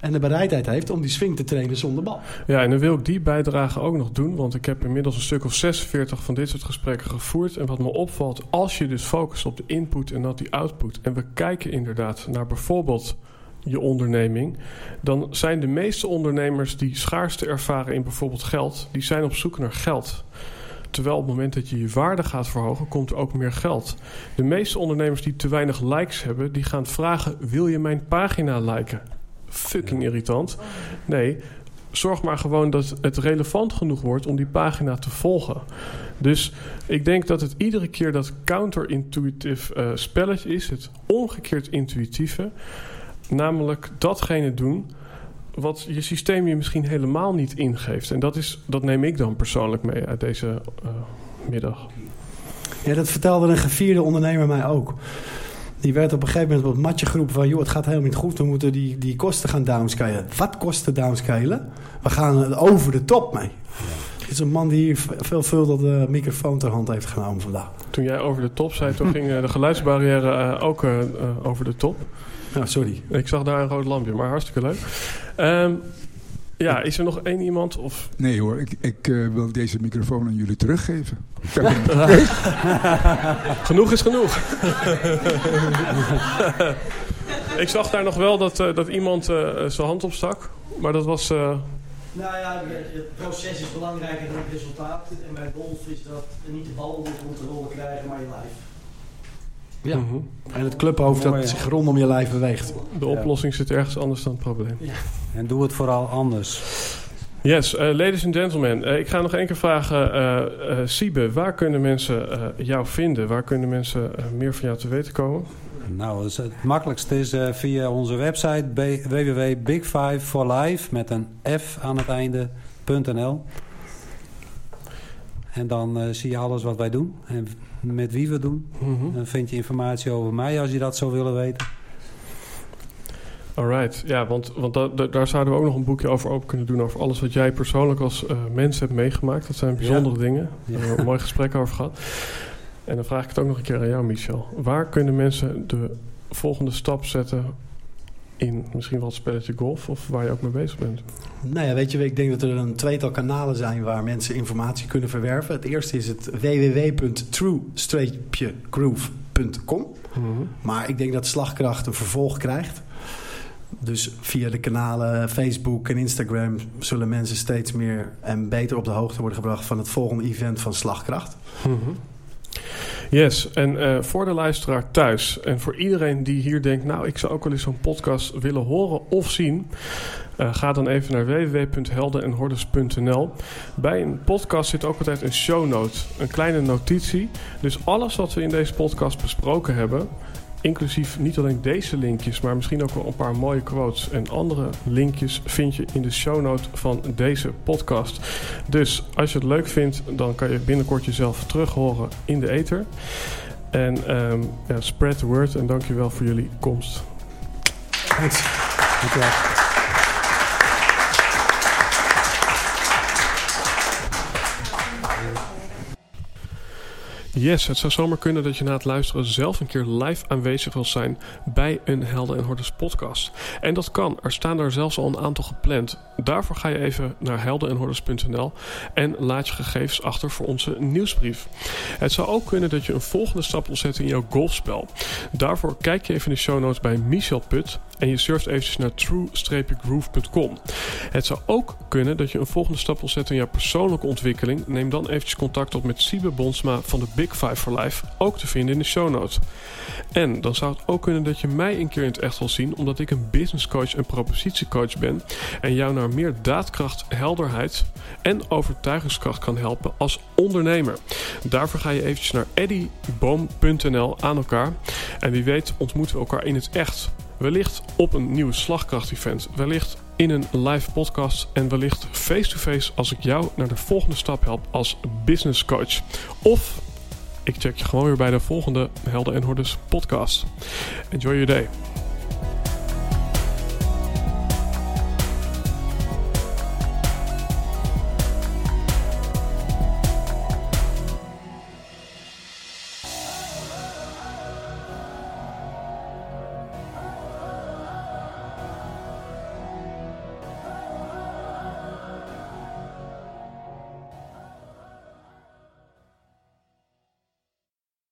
En de bereidheid heeft om die swing te trainen zonder bal. Ja, en dan wil ik die bijdrage ook nog doen. Want ik heb inmiddels een stuk of 46 van dit soort gesprekken gevoerd. En wat me opvalt, als je dus focust op de input en not die output. En we kijken inderdaad naar bijvoorbeeld je onderneming, dan zijn de meeste ondernemers die schaarste ervaren in bijvoorbeeld geld, die zijn op zoek naar geld. Terwijl op het moment dat je je waarde gaat verhogen, komt er ook meer geld. De meeste ondernemers die te weinig likes hebben, die gaan vragen: wil je mijn pagina liken? Fucking irritant. Nee, zorg maar gewoon dat het relevant genoeg wordt om die pagina te volgen. Dus ik denk dat het iedere keer dat counterintuïtief uh, spelletje is, het omgekeerd intuïtieve. Namelijk datgene doen wat je systeem je misschien helemaal niet ingeeft. En dat, is, dat neem ik dan persoonlijk mee uit deze uh, middag. Ja, dat vertelde een gevierde ondernemer mij ook. Die werd op een gegeven moment op het matje geroepen van... joh, het gaat helemaal niet goed, we moeten die, die kosten gaan downscalen. Wat kosten downscalen? We gaan over de top mee. Het is een man die hier veelvuldig de microfoon ter hand heeft genomen vandaag. Toen jij over de top zei, toen ging de geluidsbarrière uh, ook over de top. Sorry. Ik zag daar een rood lampje, maar hartstikke leuk. Um, ja, is er nog één iemand? Of? Nee hoor, ik, ik uh, wil deze microfoon aan jullie teruggeven. genoeg is genoeg. ik zag daar nog wel dat, uh, dat iemand uh, zijn hand opstak. Maar dat was... Nou ja, het proces is belangrijker dan het resultaat. En bij golf is dat niet de bal onder controle krijgen, maar je lijf. Ja. Mm -hmm. En het clubhoofd dat Mooi, zich rondom je lijf beweegt. De oplossing ja. zit ergens anders dan het probleem. Ja. En doe het vooral anders. Yes, uh, ladies and gentlemen. Uh, ik ga nog één keer vragen. Uh, Siebe, waar kunnen mensen jou vinden? Waar kunnen mensen meer van jou te weten komen? Nou, dus het makkelijkste is via onze website www.big5forlife met een F aan het einde.nl. En dan uh, zie je alles wat wij doen en met wie we doen. Mhm. Mm -hmm. Dan vind je informatie over mij als je dat zou willen weten. Alright, ja, want, want da, da, daar zouden we ook nog een boekje over open kunnen doen. Over alles wat jij persoonlijk als uh, mens hebt meegemaakt. Dat zijn bijzondere ja. dingen. Daar hebben we een mooi gesprek over gehad. En dan vraag ik het ook nog een keer aan jou, Michel. Waar kunnen mensen de volgende stap zetten in misschien wel het spelletje golf of waar je ook mee bezig bent? Nou ja, weet je, ik denk dat er een tweetal kanalen zijn waar mensen informatie kunnen verwerven. Het eerste is het www.true-groove.com. Mm -hmm. Maar ik denk dat slagkracht een vervolg krijgt. Dus via de kanalen Facebook en Instagram zullen mensen steeds meer en beter op de hoogte worden gebracht van het volgende event van Slagkracht. Mm -hmm. Yes, en uh, voor de luisteraar thuis en voor iedereen die hier denkt... nou, ik zou ook wel eens zo'n podcast willen horen of zien... Uh, ga dan even naar www.heldenenhordes.nl. Bij een podcast zit ook altijd een shownote, een kleine notitie. Dus alles wat we in deze podcast besproken hebben... inclusief niet alleen deze linkjes... maar misschien ook wel een paar mooie quotes en andere linkjes... vind je in de shownote van deze podcast. Dus als je het leuk vindt, dan kan je binnenkort jezelf terug horen in de ether. En um, ja, spread the word en dankjewel voor jullie komst. Thanks. Yes, het zou zomaar kunnen dat je na het luisteren zelf een keer live aanwezig wil zijn bij een Helden en Hordes podcast. En dat kan, er staan er zelfs al een aantal gepland. Daarvoor ga je even naar heldenenhordes.nl en laat je gegevens achter voor onze nieuwsbrief. Het zou ook kunnen dat je een volgende stap wil zetten in jouw golfspel. Daarvoor kijk je even in de show notes bij Michel Put en je surft eventjes naar true-groove.com. Het zou ook kunnen dat je een volgende stap wil zetten in jouw persoonlijke ontwikkeling. Neem dan eventjes contact op met Siebe Bonsma van de Big Five for Life, ook te vinden in de show notes. En dan zou het ook kunnen dat je mij een keer in het echt wil zien, omdat ik een business coach en propositiecoach ben en jou naar meer daadkracht, helderheid en overtuigingskracht kan helpen als ondernemer. Daarvoor ga je eventjes naar eddyboom.nl aan elkaar en wie weet ontmoeten we elkaar in het echt. Wellicht op een nieuw slagkracht-event, wellicht in een live podcast en wellicht face-to-face als ik jou naar de volgende stap help als business coach. Of ik check je gewoon weer bij de volgende Helden en Hordes podcast. Enjoy your day.